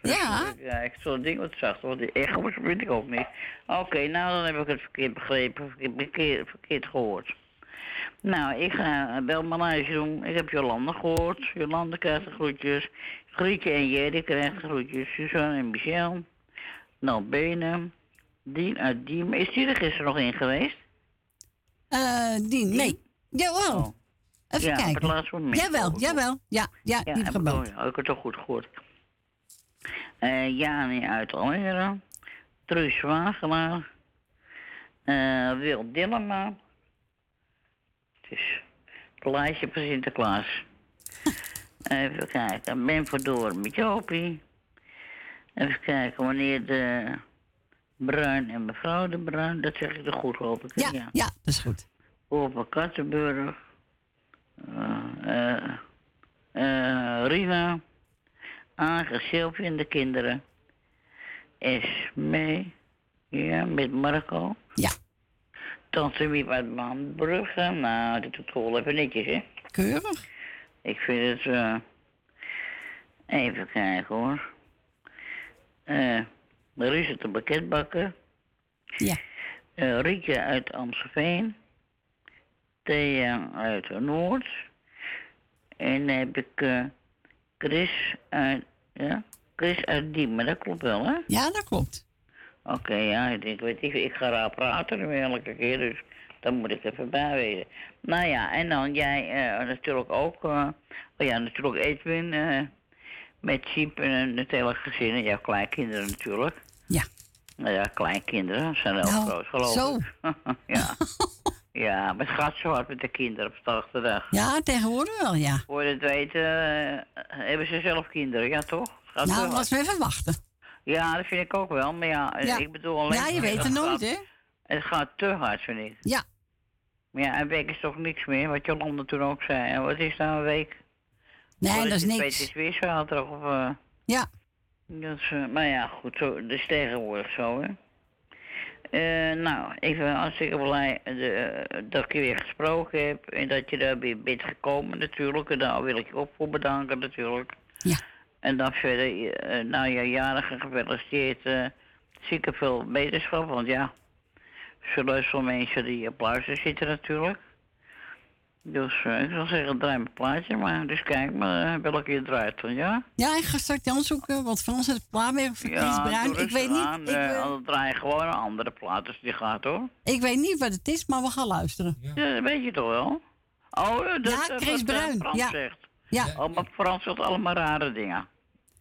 Speaker 4: Ja.
Speaker 16: Ja, ik zal het ding wat zacht, want die echo's weet ik ook niet. Oké, nou dan heb ik het verkeerd begrepen, verkeerd, verkeerd, verkeerd gehoord. Nou, ik ga lijstje doen. Ik heb Jolanda gehoord. Jolanda krijgt de groetjes. Grietje en Jerry krijgt de groetjes. Suzanne en Michel. Nou, Benen. Dien uit Diem. Is die er gisteren nog in geweest?
Speaker 4: Eh, die, nee. Jawel. Even
Speaker 16: ja, op het
Speaker 4: kijken.
Speaker 16: laatste moment.
Speaker 4: Jawel, jawel. Ja, ja, die heb
Speaker 16: ik, oh, ik heb het toch goed gehoord. Eh Jani uit Almere. Truus Wagenaar. eh Wil Dillema. Het is het lijstje van Sinterklaas. (laughs) Even kijken. Ben Verdoor met Jopie. Even kijken wanneer de Bruin en mevrouw de Bruin, dat zeg ik er goed hoop ik.
Speaker 4: Ja, ja, dat is goed.
Speaker 16: Over Kattenburg. eh, eh, Rina. Aange, Sylvie en de kinderen. Esme. Ja, met Marco.
Speaker 4: Ja.
Speaker 16: Tante Miep uit Maanbrugge. Nou, dat doet wel even netjes, hè?
Speaker 4: Keurig.
Speaker 16: Ik vind het... eh even kijken, hoor. Eh Maurice de Pakketbakker.
Speaker 4: Ja.
Speaker 16: Eh, Rietje uit Amstelveen. Thea uit Noord. En dan heb ik eh, Chris uit... Ja? Chris uit Diemen, dat klopt wel, hè?
Speaker 4: Ja, dat klopt.
Speaker 16: Oké, ja, ik denk, weet ik, ik ga raar praten nu elke keer, dus dan moet ik even bijwezen. Nou ja, en dan jij eh, natuurlijk ook, oh ja, natuurlijk Edwin, eh, met Siep en het hele gezin, en jouw kleinkinderen natuurlijk.
Speaker 4: Ja.
Speaker 16: Nou ja, kleinkinderen, zijn heel
Speaker 4: Nou,
Speaker 16: groot geloof
Speaker 4: zo.
Speaker 16: ik. (laughs) ja. (laughs) ja, maar het gaat zo hard met de kinderen op de achterdag.
Speaker 4: Ja, tegenwoordig wel, ja.
Speaker 16: Voor het weten eh, hebben ze zelf kinderen, ja toch? Het gaat
Speaker 4: Nou, laten we even wachten.
Speaker 16: Ja, dat vind ik ook wel. Maar ja, eh,
Speaker 4: Ja.
Speaker 16: ik bedoel alleen...
Speaker 4: Ja, je weet het nooit, hè?
Speaker 16: Het gaat te hard, vind ik.
Speaker 4: Ja.
Speaker 16: Maar ja, een week is toch niks meer, wat Jolanda toen ook zei. En wat is nou een week?
Speaker 4: Nee, dat is
Speaker 16: het
Speaker 4: niks.
Speaker 16: weet is weer zaterdag of... eh,
Speaker 4: Ja.
Speaker 16: Dus, eh, maar ja, goed, zo, dat is tegenwoordig zo, hè. Eh, nou, ik ben hartstikke blij eh, dat ik je weer gesproken heb en dat je daar weer bent gekomen natuurlijk. En daar wil ik je ook voor bedanken natuurlijk.
Speaker 4: Ja.
Speaker 16: En dan verder, eh, nou ja, jarige gefeliciteerd. eh zieke veel beterschap, want ja, veel mensen die luisteren zitten natuurlijk. Dus eh, ik zal zeggen, draai mijn plaatje, maar dus kijk maar eh, welke je draait dan, ja?
Speaker 4: Ja, ik ga straks Jan zoeken, want Frans het klaar mee voor Chris Bruin. Ik weet, niet,
Speaker 16: aan,
Speaker 4: ik,
Speaker 16: eh,
Speaker 4: eh,
Speaker 16: dan draai je gewoon een andere plaat als die gaat, hoor.
Speaker 4: ik weet niet wat het is, maar we gaan luisteren.
Speaker 16: Ja, dat weet je toch wel? Oh, dat
Speaker 4: Ja,
Speaker 16: eh,
Speaker 4: Chris
Speaker 16: wat,
Speaker 4: Bruin,
Speaker 16: Frans
Speaker 4: ja.
Speaker 16: zegt.
Speaker 4: Ja.
Speaker 16: Oh, maar Frans zegt allemaal rare dingen.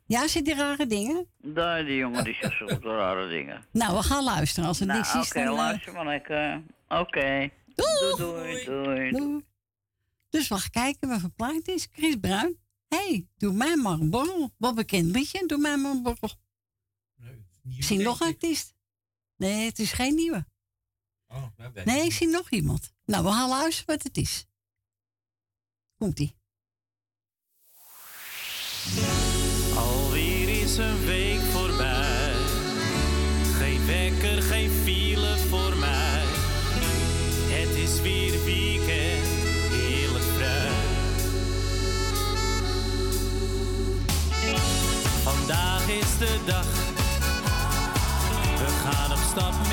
Speaker 4: Ja, zit die rare dingen?
Speaker 16: Daar, die jongen die zegt zulke rare dingen.
Speaker 4: Nou, we gaan luisteren. Als er
Speaker 16: Nou,
Speaker 4: niks
Speaker 16: oké,
Speaker 4: is, dan... eh,
Speaker 16: luister maar lekker. Oké. Doei, doei, doei.
Speaker 4: doei. Dus we gaan kijken wat voor plaat is. Chris Bruin. Hé, hey, doe mij maar een borrel. Wat bekend liedje, doe mij maar een borrel. Ik zie nog een artiest. Nee, het is geen nieuwe.
Speaker 3: Oh, nou, weet
Speaker 4: Nee,
Speaker 3: ik
Speaker 4: zie nog iemand. Nou, we gaan luisteren wat het is. Komt-ie.
Speaker 12: Alweer is een week voorbij. Geen wekker, geen file voor mij. Het is weer weekend, De dag, we gaan op stap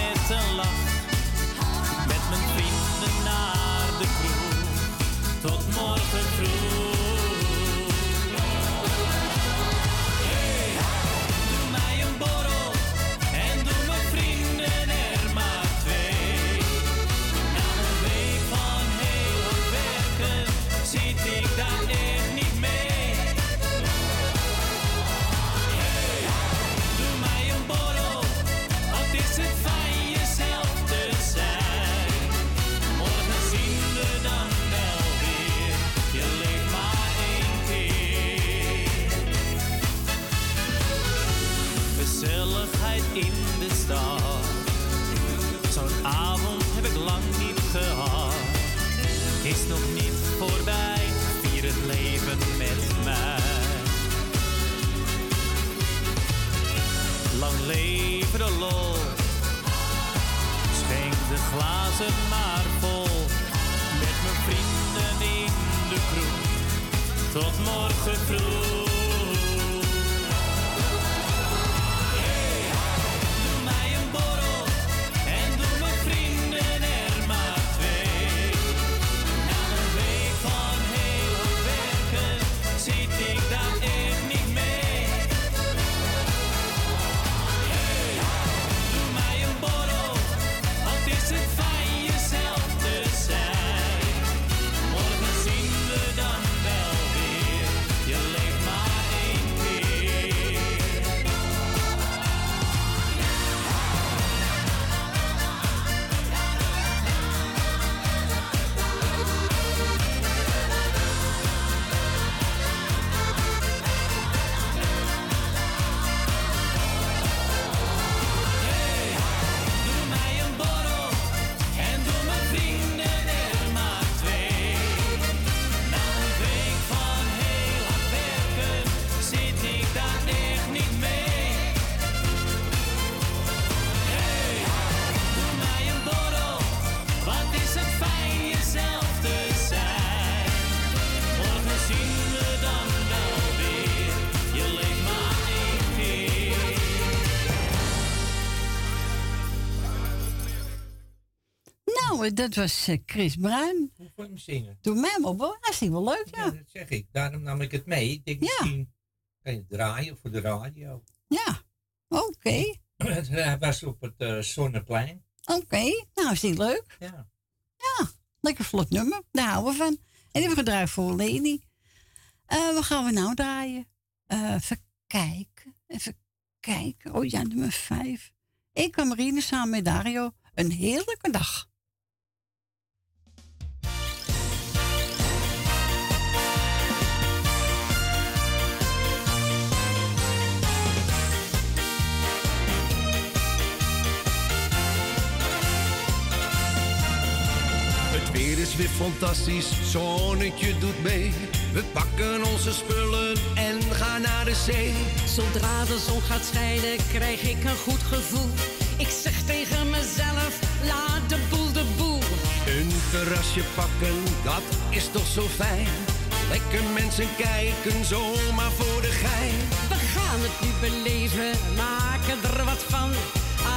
Speaker 4: Dat was eh, Chris Bruin.
Speaker 3: Hoe vond je hem zingen?
Speaker 4: Doe mij maar op. Dat is wel leuk, ja.
Speaker 3: Ja, dat zeg ik. Daarom nam ik het mee. Ik denk misschien kan je draaien voor de radio.
Speaker 4: Ja, oké. (clears throat)
Speaker 3: Hij was op het eh, Zonneplein.
Speaker 4: Oké, nou is die leuk?
Speaker 3: Ja.
Speaker 4: Ja, lekker vlot nummer. Daar houden we van. En die hebben we gedraaid voor Leni. Eh, wat gaan we nou draaien? Eh, even kijken. Even kijken. Oh ja, nummer vijf. Ik en Marine samen met Dario. Een heerlijke dag.
Speaker 17: Weer is weer fantastisch, zonnetje doet mee. We pakken onze spullen en gaan naar de zee.
Speaker 13: Zodra de zon gaat schijnen, krijg ik een goed gevoel. Ik zeg tegen mezelf, laat de boel de boel.
Speaker 17: Een terrasje pakken, dat is toch zo fijn. Lekker mensen kijken, zomaar voor de gein.
Speaker 13: We gaan het nu beleven, maken er wat van.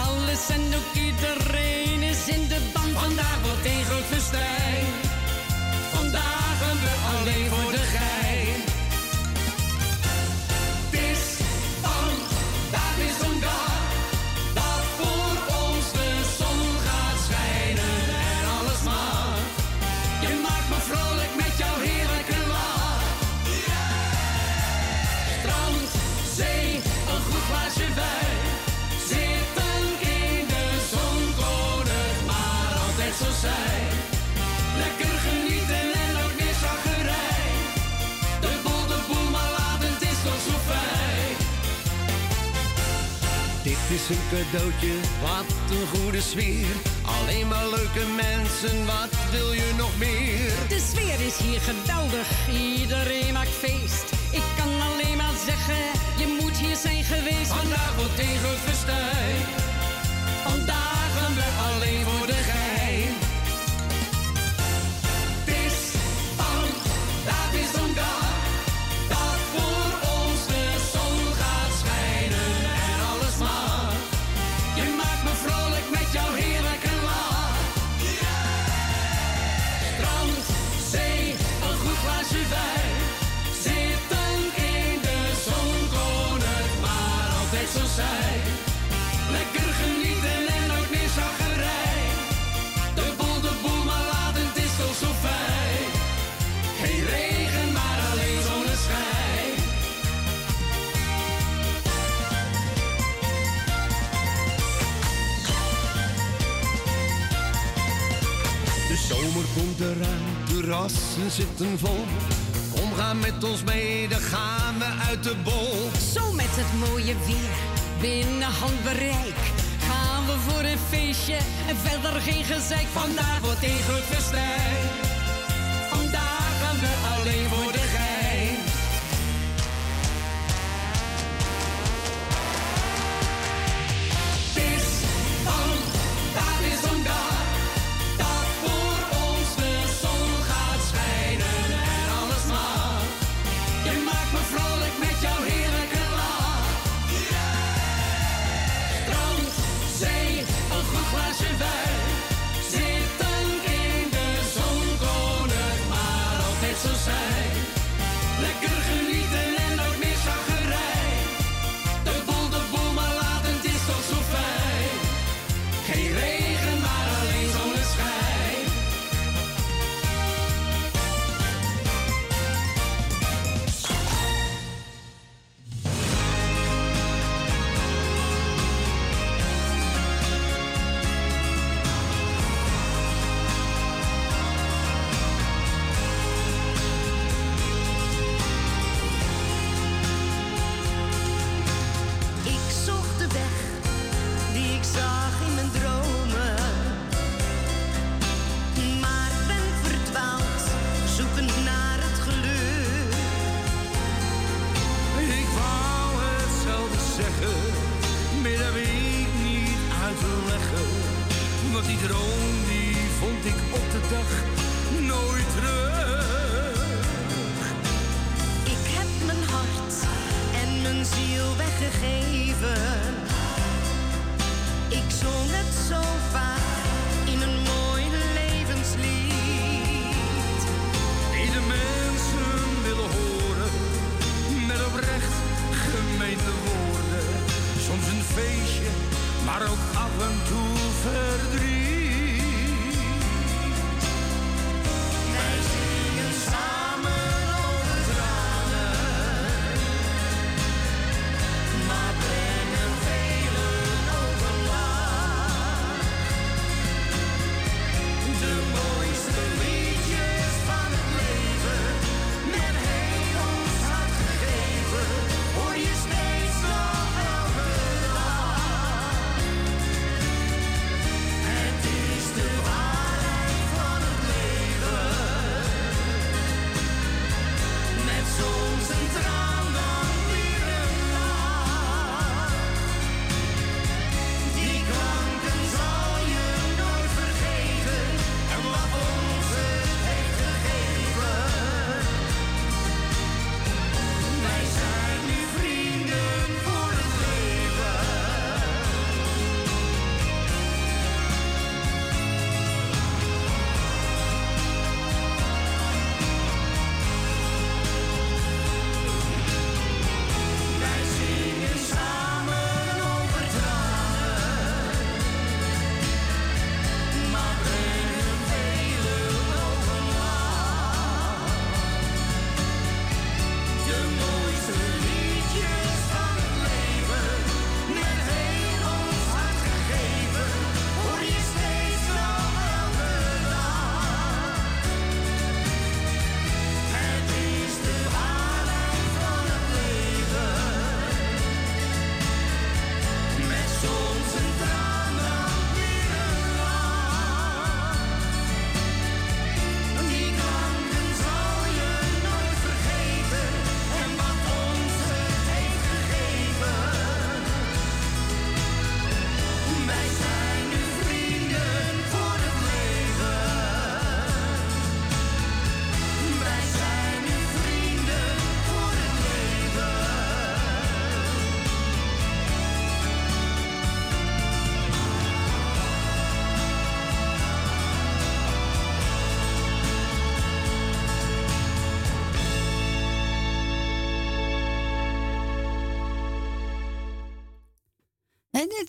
Speaker 13: Alles en ook iedereen in de ban. Vandaag wordt groot festijn. Vandaag gaan we alleen is een
Speaker 17: cadeautje, wat een goede sfeer. Alleen maar leuke mensen, wat wil je nog meer?
Speaker 13: De sfeer is hier geweldig, iedereen maakt feest. Ik kan alleen maar zeggen, je moet hier zijn geweest. Vandaag wordt groot festijn. Vandaag gaan we alleen voor de gein.
Speaker 17: terrassen zitten vol. Kom, ga met ons mee, dan gaan we uit de bol.
Speaker 9: Zo met het mooie weer, binnen handbereik. Gaan we voor een feestje en verder geen gezeik. Vandaag wordt tegen groot festijn.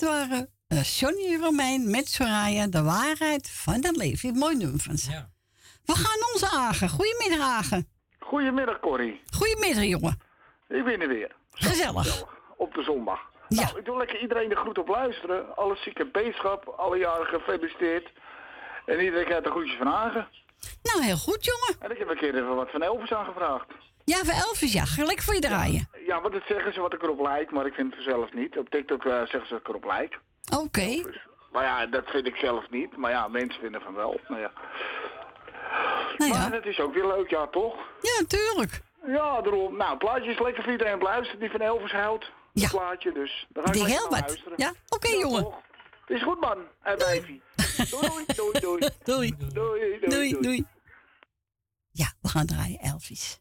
Speaker 18: het
Speaker 4: waren eh, uh, Johnny Romein met Soraya, de waarheid van het leven. Mooi nummer van We gaan ons Agen. Goedemiddag, Agen.
Speaker 19: Goedemiddag, Corrie.
Speaker 4: Goedemiddag, jongen.
Speaker 19: Ik ben er weer.
Speaker 4: Gezellig.
Speaker 19: Op de zondag. Ja. Nou, ik doe lekker iedereen de groet op luisteren. Alle zieke beetschap, alle jaren gefeliciteerd. En iedereen krijgt een groetje van Agen.
Speaker 20: Nou, heel goed, jongen.
Speaker 19: En ik heb een keer even wat van Elvis aangevraagd.
Speaker 20: Ja, voor Elvis, ja. Gelijk voor je draaien.
Speaker 19: Ja, want dat zeggen ze wat ik erop lijk, maar ik vind het zelf niet. Op TikTok eh, zeggen ze dat ik erop lijk.
Speaker 20: Oké.
Speaker 19: Maar ja, dat vind ik zelf niet. Maar ja, mensen vinden van wel. Nou ja.
Speaker 20: Nou ja.
Speaker 19: Maar het is ook weer leuk, ja, toch?
Speaker 20: Ja, tuurlijk.
Speaker 19: Ja, daarom. Nou, het plaatje is lekker voor iedereen luisteren die van Elvis houdt. Ja. Het plaatje, dus. Daar ga ik
Speaker 20: heel wat.
Speaker 19: luisteren.
Speaker 20: Ja, oké, jongen.
Speaker 19: toch? Het is goed, man. En wijfie. Doei, (laughs) doei, doei.
Speaker 20: Doei.
Speaker 19: Doei,
Speaker 20: Doei, doei. Ja, we gaan draaien, Elvis.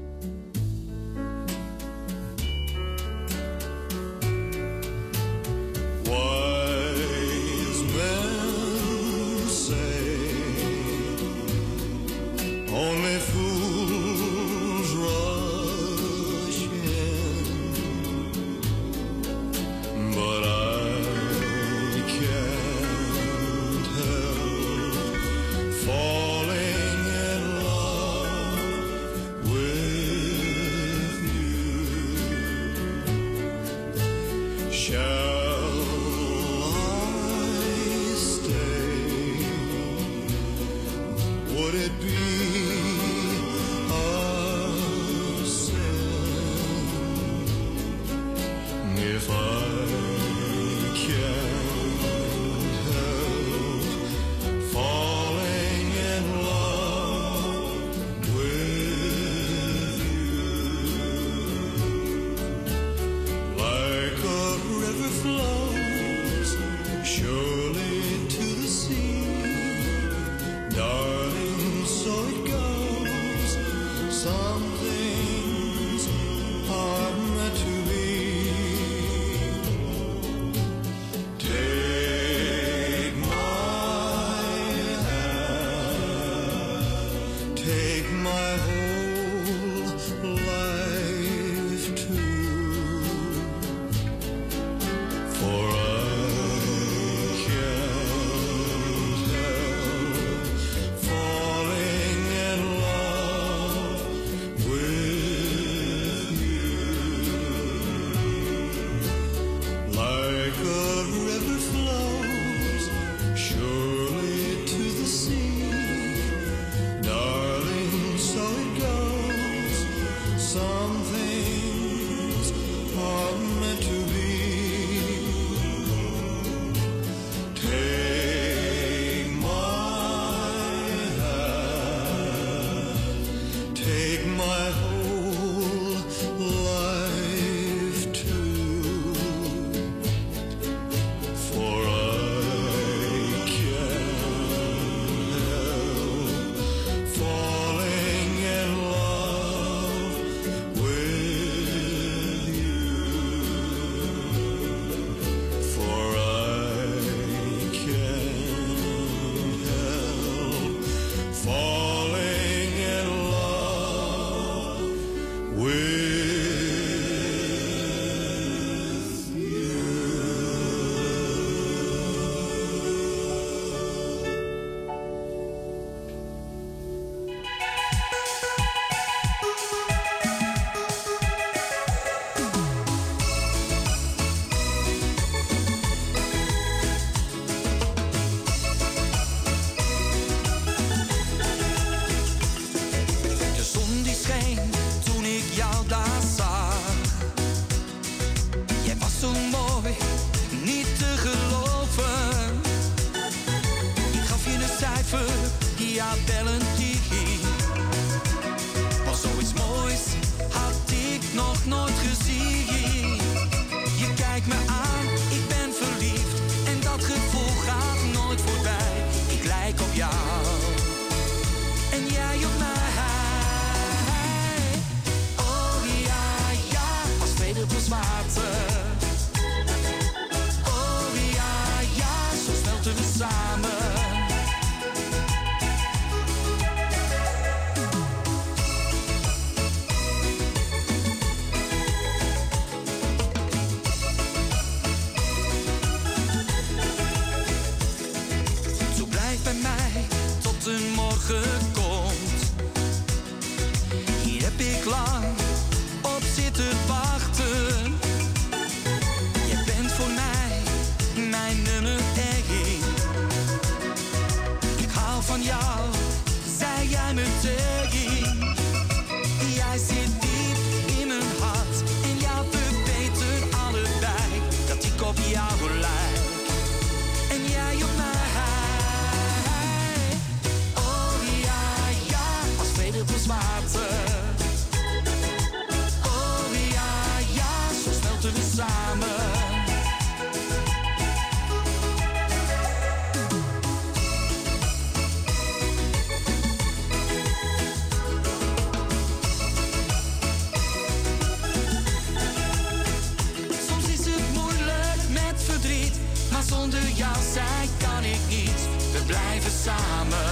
Speaker 21: samen,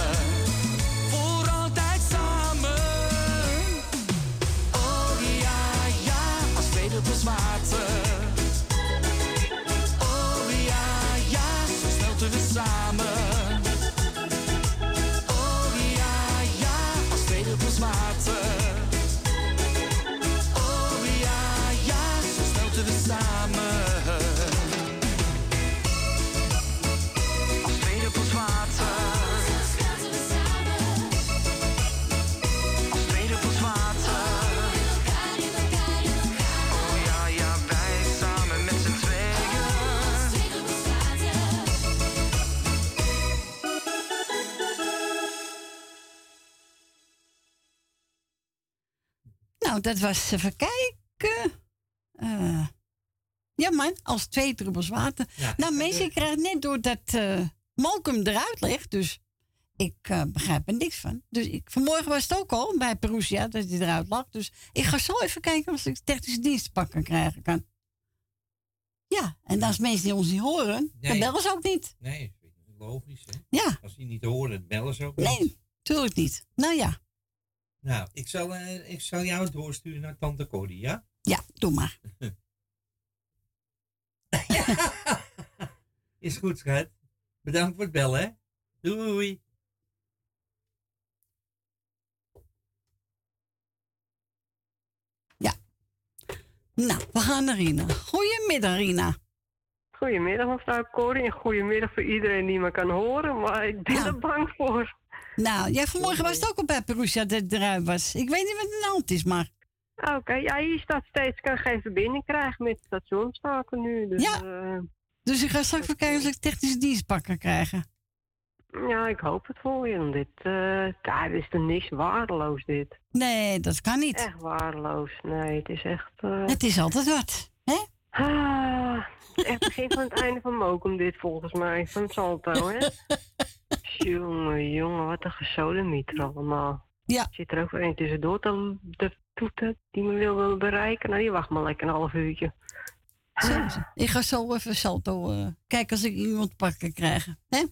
Speaker 22: dat
Speaker 4: was even kijken. Eh, ja, man, als twee druppels water. nou, mensen, ik krijg net door dat eh Malcolm eruit ligt, dus ik eh, begrijp er niks van. Dus ik, vanmorgen was het ook al bij Perusia dat hij eruit lag. Dus ik ga zo even kijken of ik technische dienst pakken krijgen kan. Ja, en als mensen die ons niet horen, dan bellen ze ook niet.
Speaker 3: Nee, logisch hè.
Speaker 4: Ja.
Speaker 3: Als die niet horen, bellen ze ook niet.
Speaker 4: Nee, tuurlijk niet. Nou ja,
Speaker 3: Nou, ik zal, eh, ik zal jou doorsturen naar Tante Cordy, ja?
Speaker 4: ja, doe maar. (laughs)
Speaker 3: Is goed, schat. Bedankt voor het bellen, hè? Doei.
Speaker 4: Nou, we gaan naar Rina. Goedemiddag, Rina.
Speaker 23: Goedemiddag mevrouw Corrie en goedemiddag voor iedereen die me kan horen, maar ik ben er bang voor.
Speaker 4: Nou, jij vanmorgen was het ook al bij Perusia dat het eruit was. Ik weet niet wat de hand is, maar...
Speaker 23: Oké, ja, hier staat steeds, kan geen verbinding krijgen met het station staken nu. Dus,
Speaker 4: Ja.
Speaker 23: eh,
Speaker 4: Dus ik ga straks even kijken of ik technische dienst pak kan krijgen.
Speaker 23: ja, ik hoop het voor je. want Dit, eh ja, dit is er niks waardeloos dit.
Speaker 4: Nee, dat kan niet.
Speaker 23: Echt waardeloos. Nee, het is echt... eh,
Speaker 4: Het is altijd wat, hè?
Speaker 23: Ah, het is echt begin van het einde van Mokum dit volgens mij, van Salto, hè? (laughs) jongen, jongen, wat een gesodemieter allemaal.
Speaker 4: Ja.
Speaker 23: Zit er ook weer een tussendoor te, te toeten die me wil, bereiken. Nou, die wacht maar lekker een half uurtje.
Speaker 4: Zo. Ik ga zo even salto eh, kijken als ik iemand pak kan krijgen. Hè?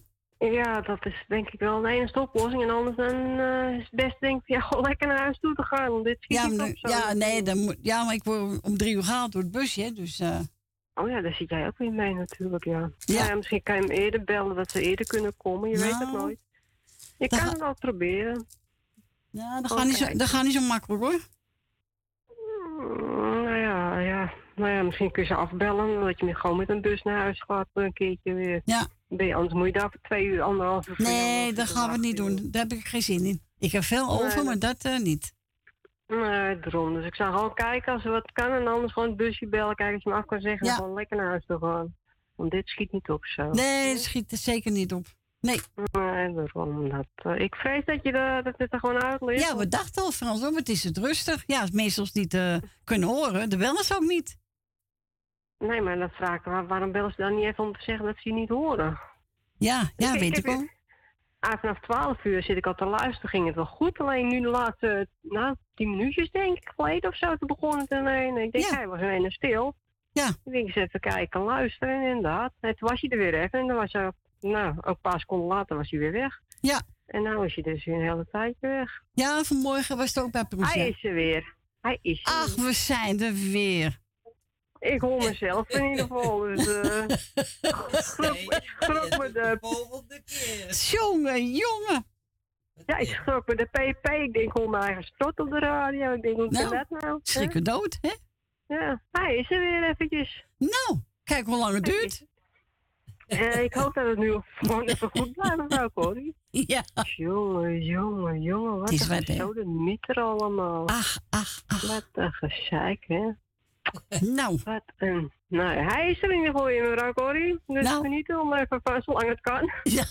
Speaker 23: Ja, dat is denk ik wel de enige oplossing. En anders dan eh, is het best denk ik ja, (laughs) gewoon lekker naar huis toe te gaan. Want dit schiet
Speaker 4: Ja, maar,
Speaker 23: op zo.
Speaker 4: ja, nee, dan moet, ja, maar ik word om drie uur gehaald door het busje, hè, dus... eh,
Speaker 23: Oh ja, daar zit jij ook weer mee natuurlijk, ja.
Speaker 4: Ja.
Speaker 23: Nou misschien kan je hem eerder bellen dat ze eerder kunnen komen. Je weet het
Speaker 4: Nou,
Speaker 23: nooit. Je kan
Speaker 4: ga-
Speaker 23: het wel proberen.
Speaker 4: ja, dat gaat, niet zo, dat gaat niet zo makkelijk, hoor.
Speaker 23: Mm, Nou ja, ja. Nou ja, misschien kun je ze afbellen. Dat je me gewoon met een bus naar huis gaat een keertje weer.
Speaker 4: Ja.
Speaker 23: Ben je, anders moet je daar voor twee uur, anderhalf uur...
Speaker 4: Nee, dat gaan we niet doen. Daar heb ik geen zin in. Ik heb veel over, maar dat eh, niet.
Speaker 23: Nee, daarom. Dus ik zou gewoon kijken als er wat kan. En anders gewoon het busje bellen. Kijken als je me af kan zeggen. En gewoon lekker naar huis toe gaan. Want dit schiet niet op zo.
Speaker 4: Nee, het schiet er zeker niet op. Nee.
Speaker 23: Nee, daarom. Dat, eh, ik vrees dat, je er, dat dit er gewoon uit ligt.
Speaker 4: Ja, we dachten al, Frans, hoor, maar het is het rustig. Ja, ons niet eh, kunnen horen, dan bellen ze ook niet.
Speaker 23: Nee, maar dan vraag ik waarom bellen ze dan niet even om te zeggen dat ze je niet horen?
Speaker 4: Ja, ja, weet ik wel.
Speaker 23: Ah, vanaf 12 uur zit ik al te luisteren, ging het wel goed. Alleen nu de laatste, nou, 10 minuutjes denk ik geleden of zo, toen begon het ineens. Ik denk, hij was ineens stil.
Speaker 4: Ja.
Speaker 23: Ik denk, eens even kijken en luisteren, en inderdaad. En toen was hij er weer even en dan was hij, nou, ook een paar seconden later was hij weer weg.
Speaker 4: Ja.
Speaker 23: En nu is hij dus weer een hele tijdje weg.
Speaker 4: Ja, vanmorgen was het ook bij Perusia.
Speaker 23: Hij is er weer. Hij is er
Speaker 4: Ach, we zijn er weer.
Speaker 23: Ik hoor mezelf in ieder geval. Dus, eh schrok, (laughs) ik schrok me de...
Speaker 3: Keer.
Speaker 4: Jongen, jongen.
Speaker 23: Ja, ik schrok me de pp. Ik denk, hoor mijn eigen strot op de radio. Ik denk, hoe kan
Speaker 4: Nou,
Speaker 23: dat nou?
Speaker 4: Schrikken dood, hè?
Speaker 23: Ja, hij is er weer eventjes.
Speaker 4: Nou, kijk hoe lang het duurt. (laughs)
Speaker 23: Eh, ik hoop dat het nu gewoon even goed blijft, mevrouw Corrie. (laughs)
Speaker 12: Ja.
Speaker 23: Jongen, jongen, jongen, wat
Speaker 12: Het is
Speaker 23: een
Speaker 12: hè?
Speaker 23: gesode mieter allemaal.
Speaker 12: Ach, ach, ach.
Speaker 23: Wat een gezeik, hè?
Speaker 12: Nou.
Speaker 23: Wat een... Nou, hij is er in ieder geval in, mevrouw Corrie. Dus
Speaker 12: Nou.
Speaker 23: genieten om even van zolang het kan. (laughs)
Speaker 12: Ja.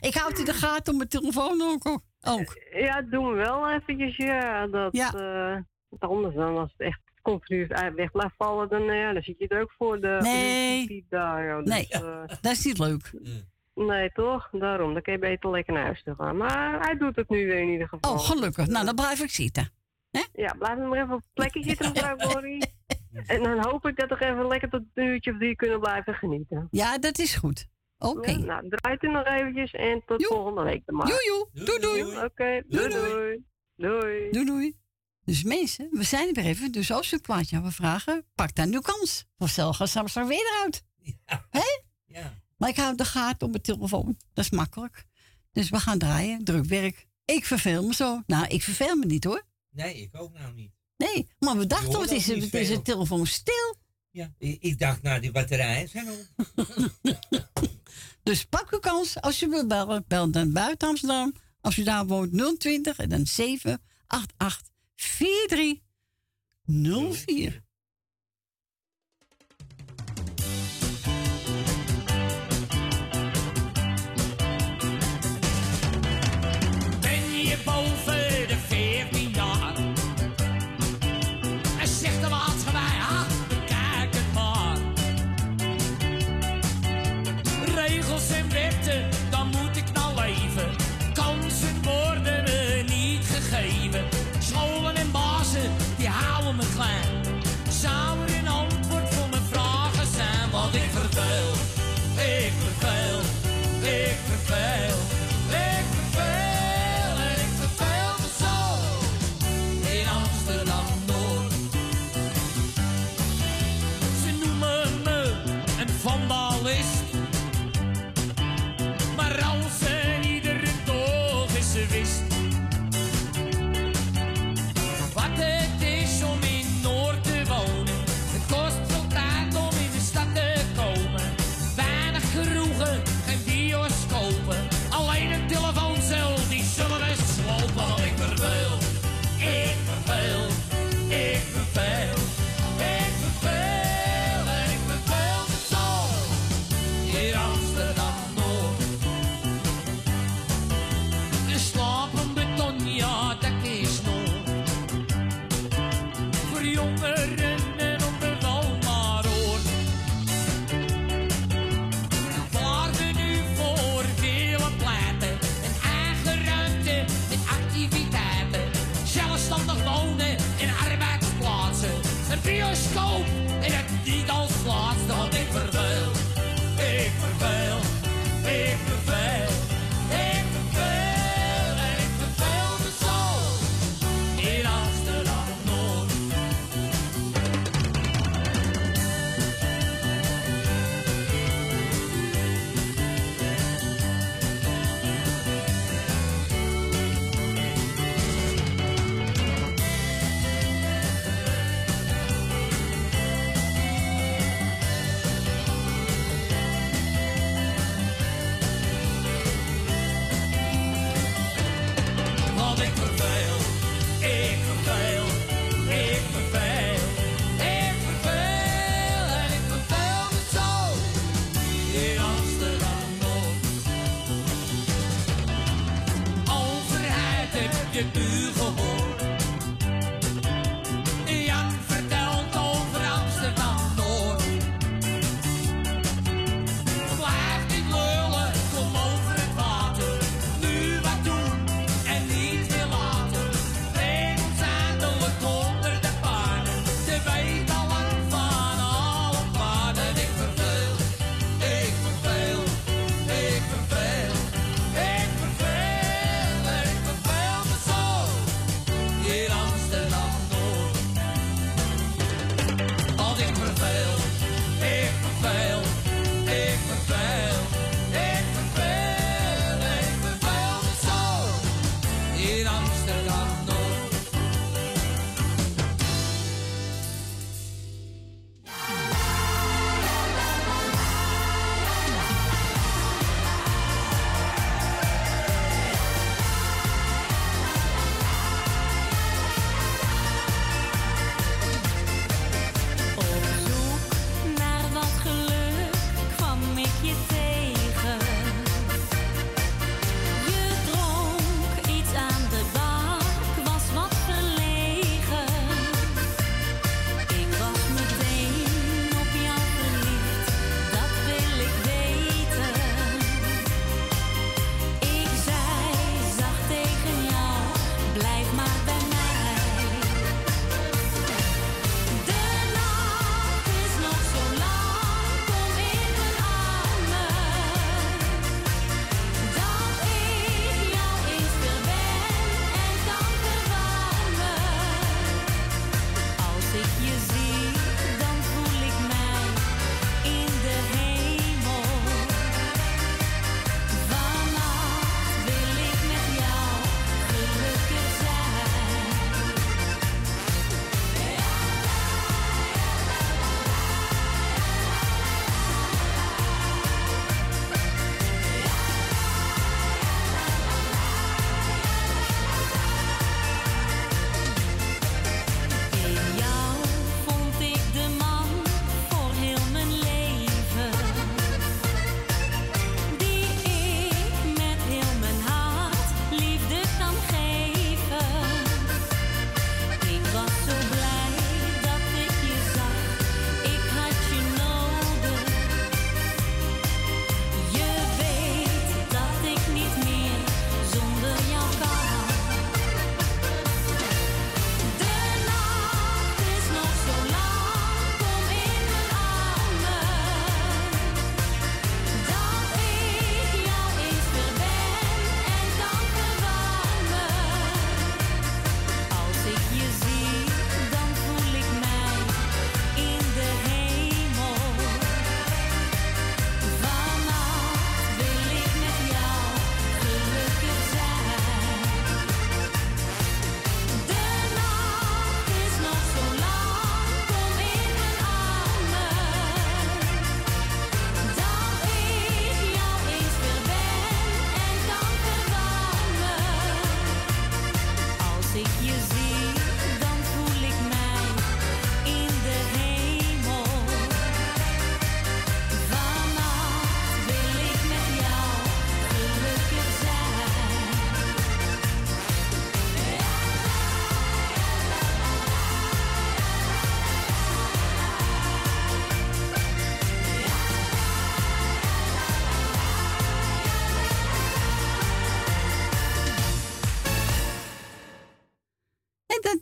Speaker 12: ik houd in de gaten op mijn telefoon ook. ook.
Speaker 23: Ja, doen we wel eventjes, ja. Dat,
Speaker 12: Ja.
Speaker 23: eh, want anders dan als het echt continu uit weg blijft vallen, dan, eh, ja, dan zit je er ook voor de
Speaker 12: Nee.
Speaker 23: daar. Dus,
Speaker 12: Nee,
Speaker 23: eh,
Speaker 12: dat is niet leuk.
Speaker 23: nee, toch? Daarom, dan kun je beter lekker naar huis toe gaan. Maar hij doet het nu weer in ieder geval.
Speaker 12: Oh, gelukkig. Nou, dan blijf ik zitten.
Speaker 23: Ja, blijf nog maar even op plekje zitten, mevrouw Corrie. (laughs) En dan hoop ik dat we even lekker tot een uurtje of drie kunnen blijven genieten.
Speaker 12: Ja, dat is goed. Oké.
Speaker 23: Ja, nou, draait u nog eventjes en tot volgende week dan maar.
Speaker 12: Joe, joe. Doei, doei.
Speaker 23: Oké, doei, doei. Doei.
Speaker 12: Doei, doei. Dus mensen, we zijn er weer even. Dus als u een plaatje hebben vragen, pak dan uw kans. Of stel gaat straks weer uit. Hè?
Speaker 3: Ja.
Speaker 12: Maar ik hou de gaten op mijn telefoon. Dat is makkelijk. Dus we gaan draaien. Druk werk. Ik verveel me zo. Nou, ik verveel me niet hoor.
Speaker 3: Nee, ik ook nou niet.
Speaker 12: Nee, maar we dachten, het is, het is een telefoon stil.
Speaker 3: Ja, ik, ik dacht, nou, die batterijen zijn op.
Speaker 12: Dus pak uw kans. Als je wilt bellen, bel dan buiten Amsterdam. Als u daar woont 020 en dan 788 4304.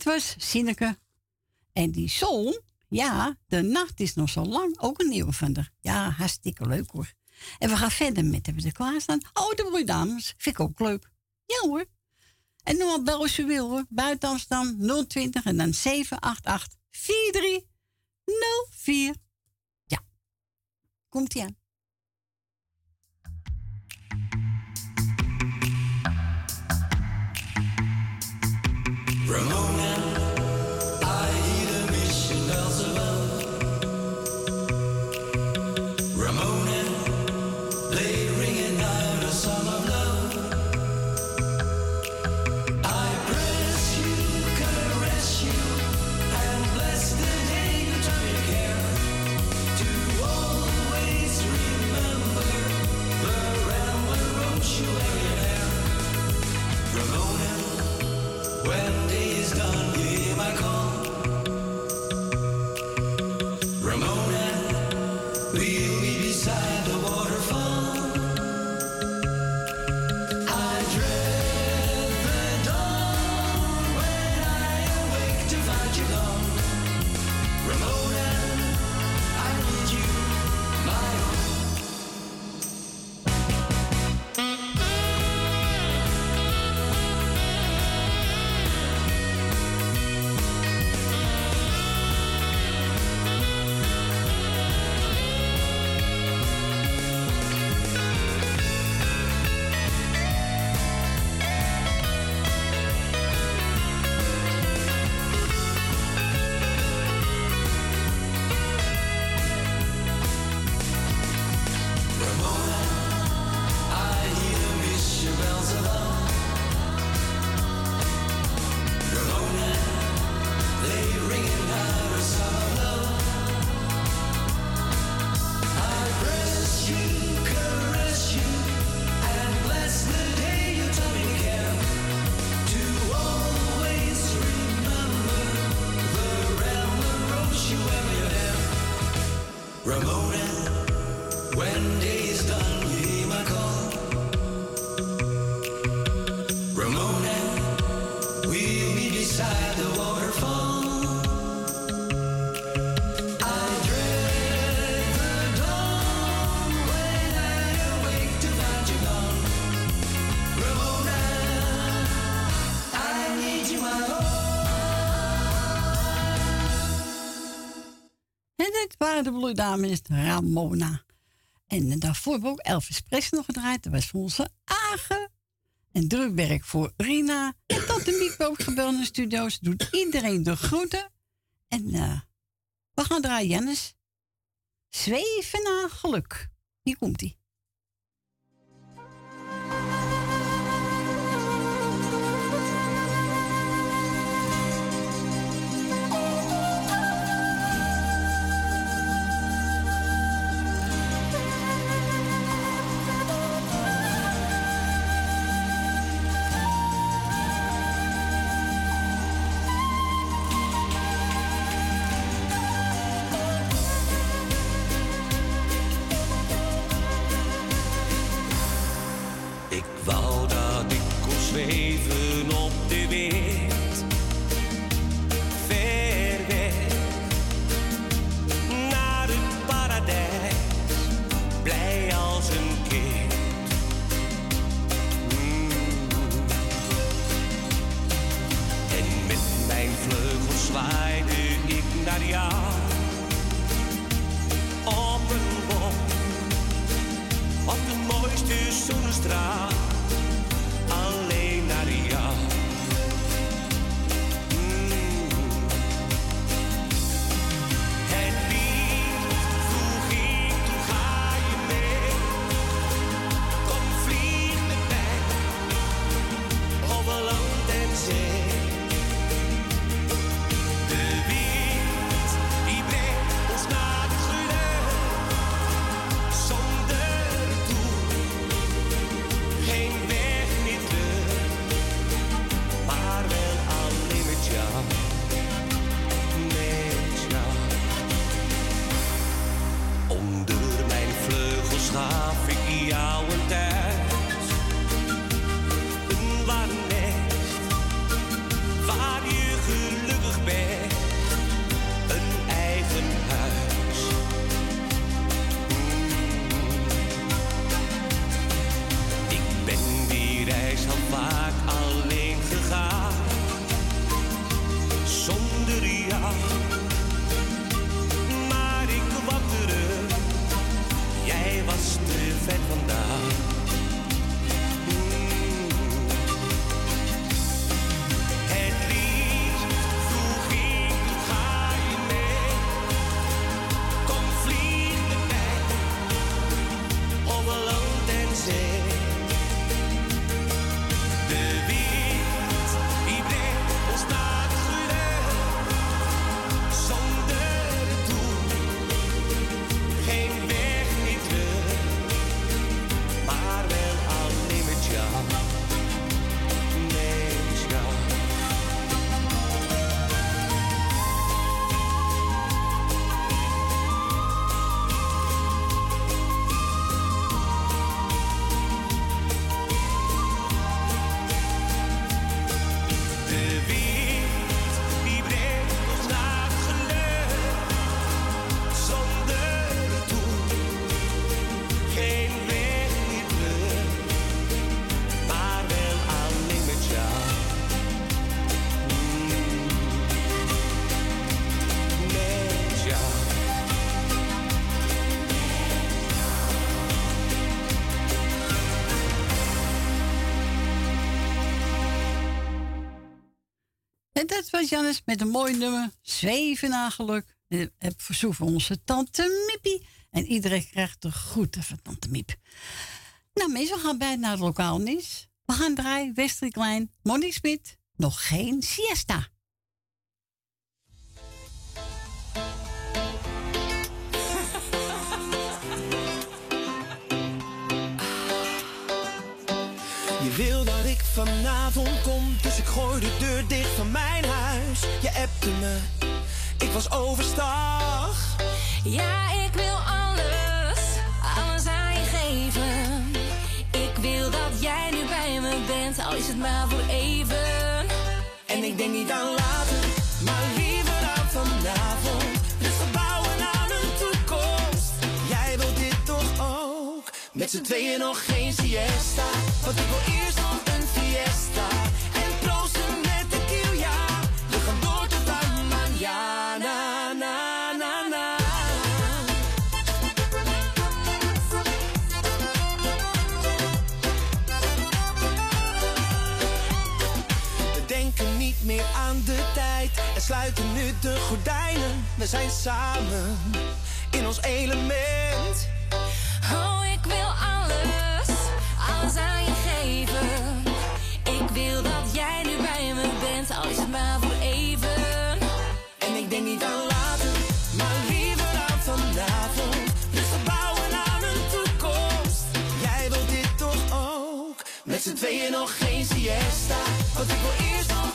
Speaker 4: Was Sineke. En die zon, ja, de nacht is nog zo lang. Ook een nieuwe haar. Ja, hartstikke leuk hoor. En we gaan verder met, hebben we er? Oh, de broei dames. Vind ik ook leuk. Ja hoor. En noem maar bel als je wil hoor. Buiten Amsterdam 020 en dan 788 4304. Ja. Komt ie aan.
Speaker 20: Ramona,
Speaker 4: de bloeidames Ramona. En daarvoor hebben we ook Elvis Presley nog gedraaid. Dat was onze Agen. En drukwerk voor Rina. En tot de in de studio's. Doet iedereen de groeten. En eh, we gaan draaien, Jannes. Zweven naar geluk. Hier komt
Speaker 17: wou dat ik kon zweven op de wind. En
Speaker 4: dat was Jannes met een mooi nummer. Zweven naar geluk. En verzoek van onze tante Miepie. En iedereen krijgt de groeten van tante Miep. Nou we gaan bij naar het lokaal nieuws. We gaan draaien Westrik Klein, Smit. Nog geen siesta.
Speaker 24: Vanavond kom, dus ik gooi de deur dicht van mijn huis. Je appte me, ik was overstag.
Speaker 25: Ja, ik wil alles, alles aan je geven. Ik wil dat jij nu bij me bent, al is het maar voor even.
Speaker 24: En ik denk niet aan later, maar liever aan vanavond. Rustig bouwen aan een toekomst. Jij wilt dit toch ook? Met z'n tweeën nog geen siesta. Want ik wil eerst nog En proosten met ja. We gaan door tot aan mañana, na, na, na. We denken niet meer aan de tijd en sluiten nu de gordijnen. We zijn samen in ons element. Z'n tweeën nog geen siesta. Want ik wil eerst nog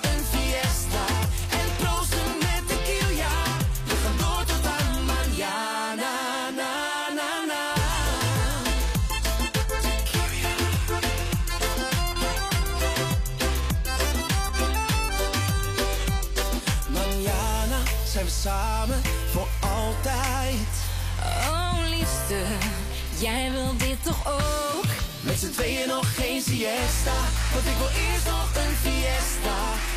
Speaker 24: z'n tweeën nog geen siesta. Want ik wil eerst nog een fiesta.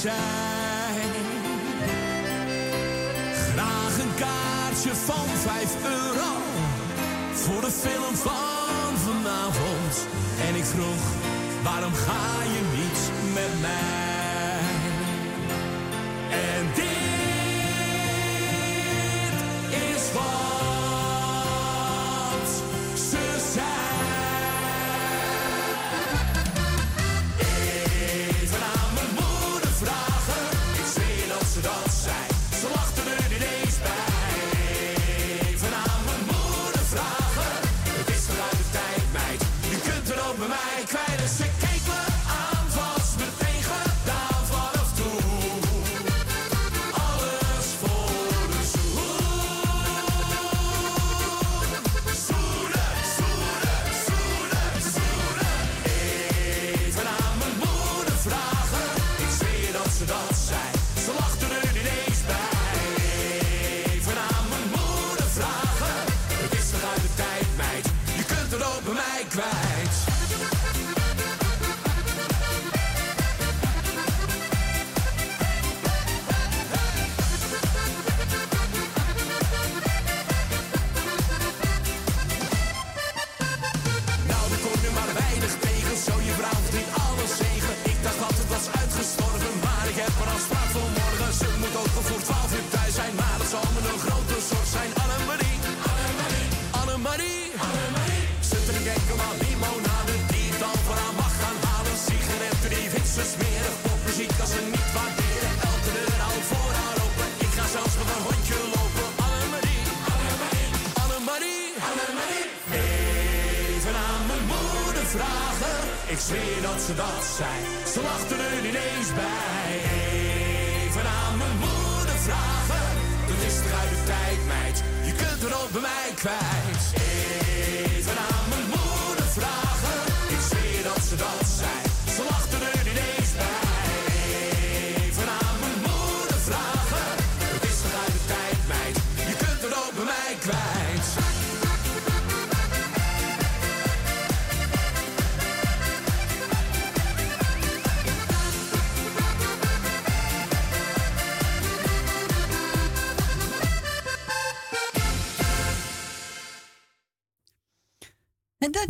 Speaker 24: Graag een
Speaker 15: kaartje van 5 euro voor de film van vanavond. En ik vroeg, waarom ga je?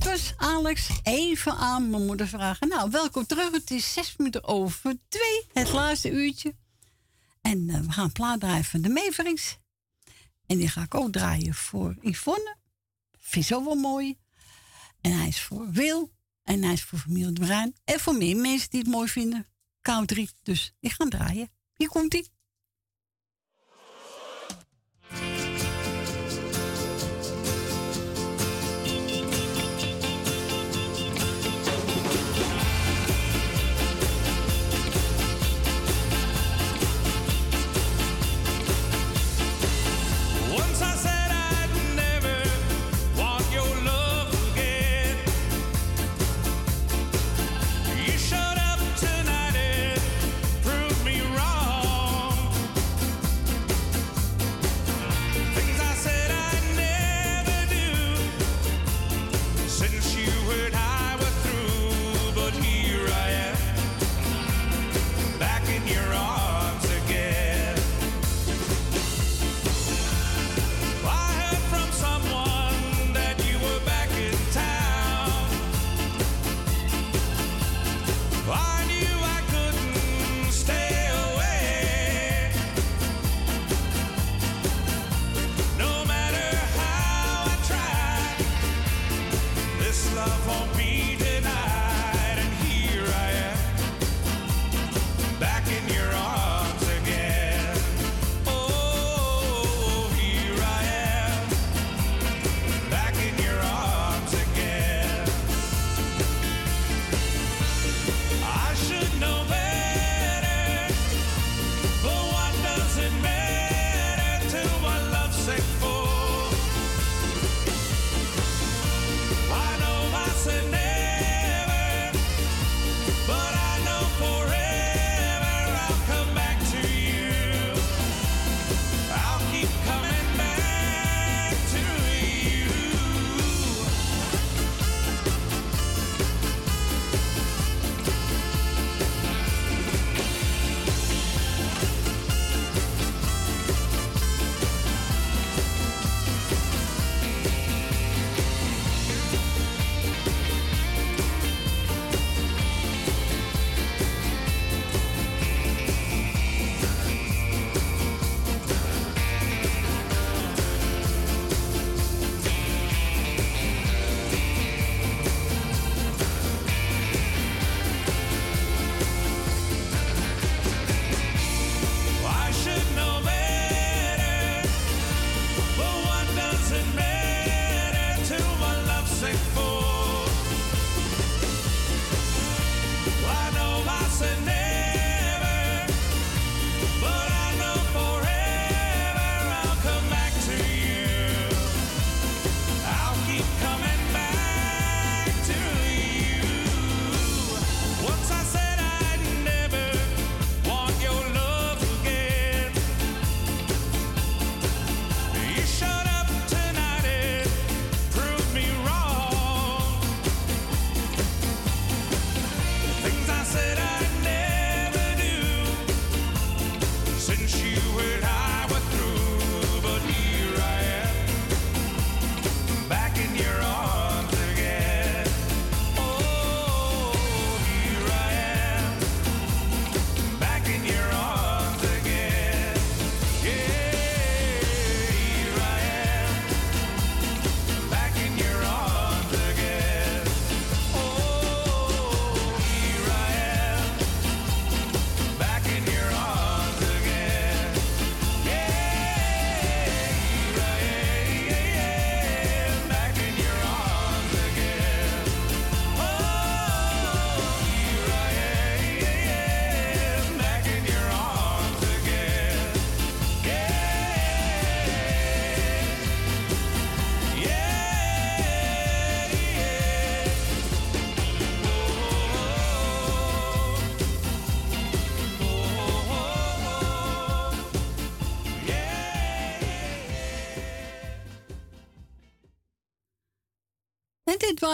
Speaker 4: dus Alex even aan mijn moeder vragen. Nou, welkom terug. Het is zes minuten over twee, het laatste uurtje. En eh, we gaan plaat van de meverings. En die ga ik ook draaien voor Yvonne. Vind zo wel mooi. En hij is voor Wil. En hij is voor familie Bruin. En voor meer mensen die het mooi vinden. Koud 3. Dus ik ga draaien. Hier komt hij.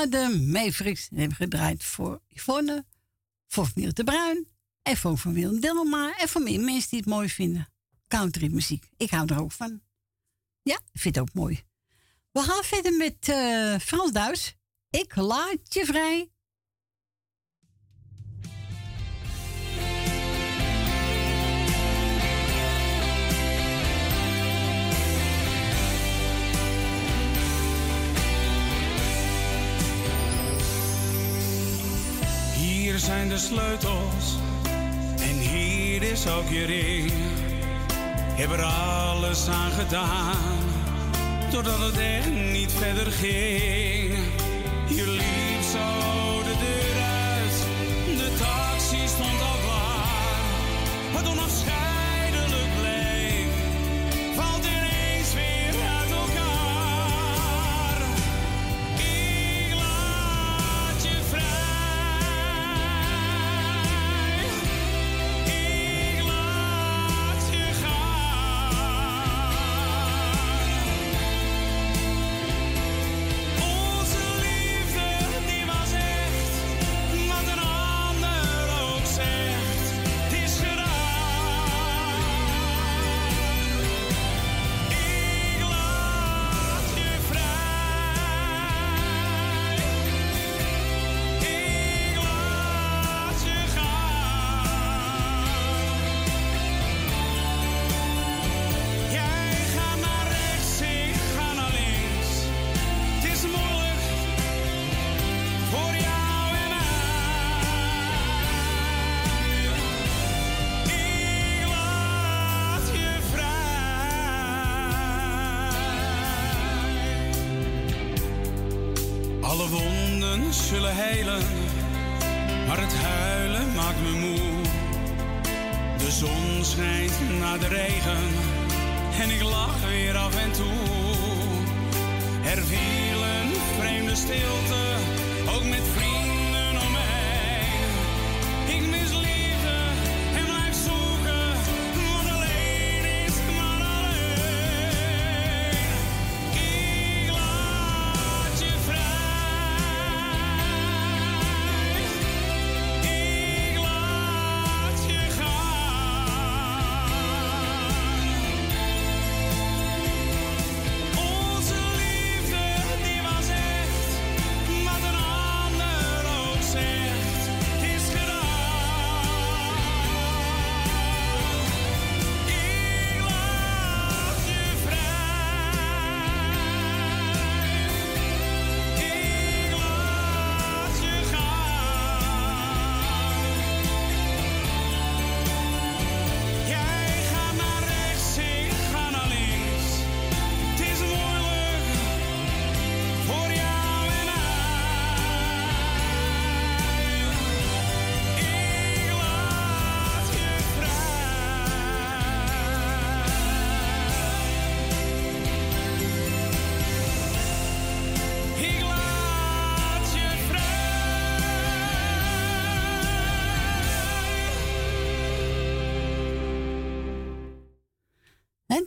Speaker 4: de Mavericks. En hebben gedraaid voor Yvonne, voor Miel de Bruin en voor van Willem Dilma. En voor meer mensen die het mooi vinden. Country muziek. Ik hou er ook van. Ja, vind het ook mooi. We gaan verder met eh, Frans Duis. Ik laat je vrij.
Speaker 7: Hier zijn de sleutels en hier is ook je ring. Heb er alles aan gedaan, totdat het echt niet verder ging. Je liep zo de deur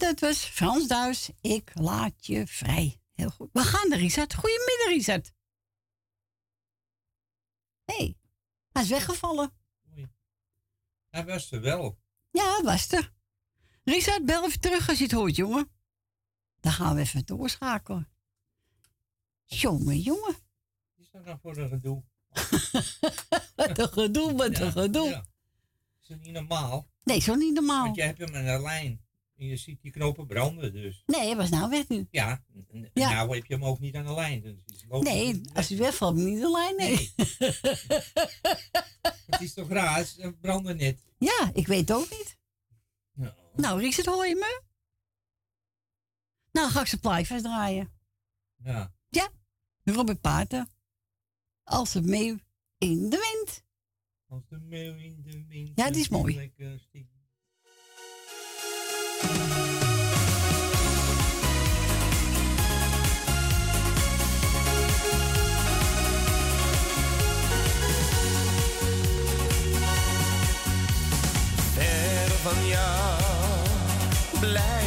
Speaker 4: dat was Frans Duis. Ik laat je vrij. Heel goed. We gaan naar Richard. Goedemiddag, Richard. Hé, hey, hij is weggevallen.
Speaker 3: Hij was er wel.
Speaker 4: Ja, hij was er. Richard, bel even terug als je het hoort, jongen. Dan gaan we even doorschakelen. Jongen, jongen.
Speaker 3: Wat is dat nou voor een gedoe?
Speaker 4: Wat (laughs) een gedoe, wat een gedoe.
Speaker 3: Ja. Is dat niet normaal?
Speaker 4: Nee, zo niet normaal.
Speaker 3: Want je hebt hem aan de lijn. En je ziet die knopen branden, dus.
Speaker 4: Nee, was nou weg nu.
Speaker 3: Ja, nou heb je hem ook niet aan de lijn. Dus.
Speaker 4: Nee, als hij wegvalt, niet de lijn, nee.
Speaker 3: Het is toch raar, ze branden net.
Speaker 4: Ja, ik weet het ook niet.
Speaker 3: Ja.
Speaker 4: Nou, Richard, hoor je me? Nou, ga ik zijn plaatje draaien.
Speaker 3: Ja.
Speaker 4: Ja, Robert Paarten. Als het meeuw in de wind.
Speaker 3: Als de meeuw in de wind.
Speaker 4: Ja, die is mooi.
Speaker 3: lekker
Speaker 24: van jou blijf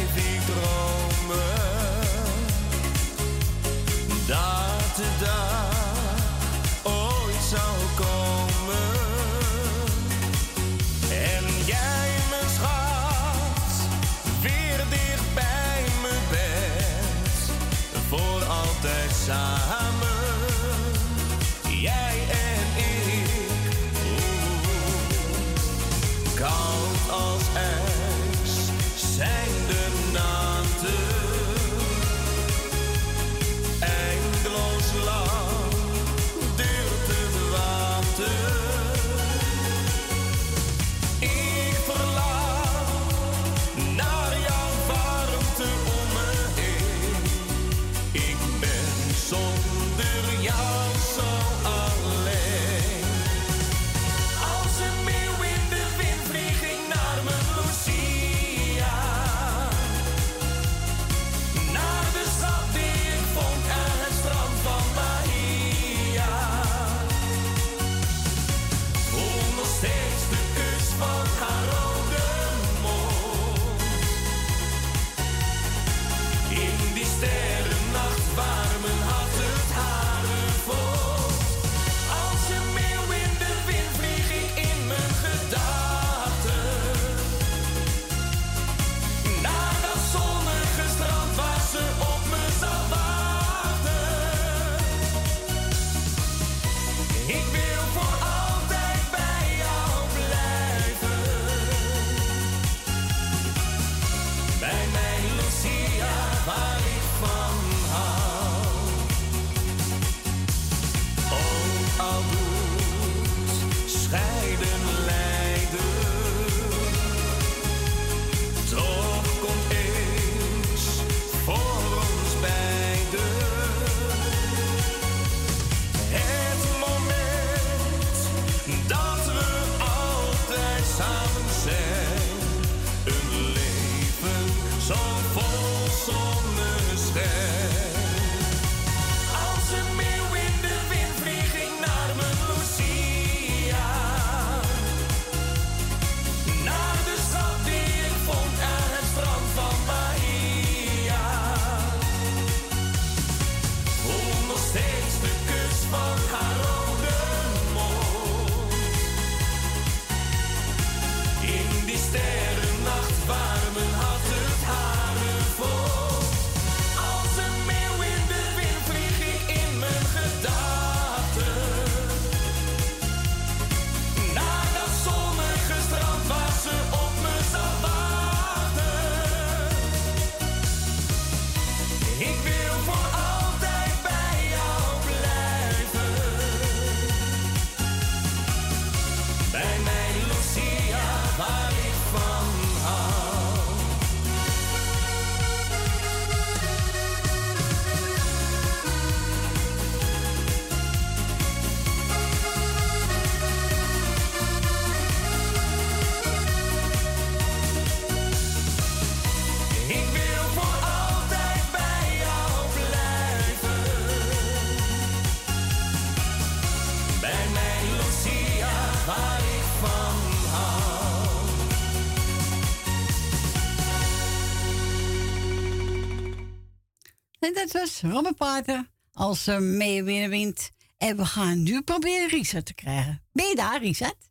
Speaker 24: En dat
Speaker 12: was Robert Pater als uh, meewinnenwind. En we gaan nu proberen Richard te krijgen. Ben je daar, Richard?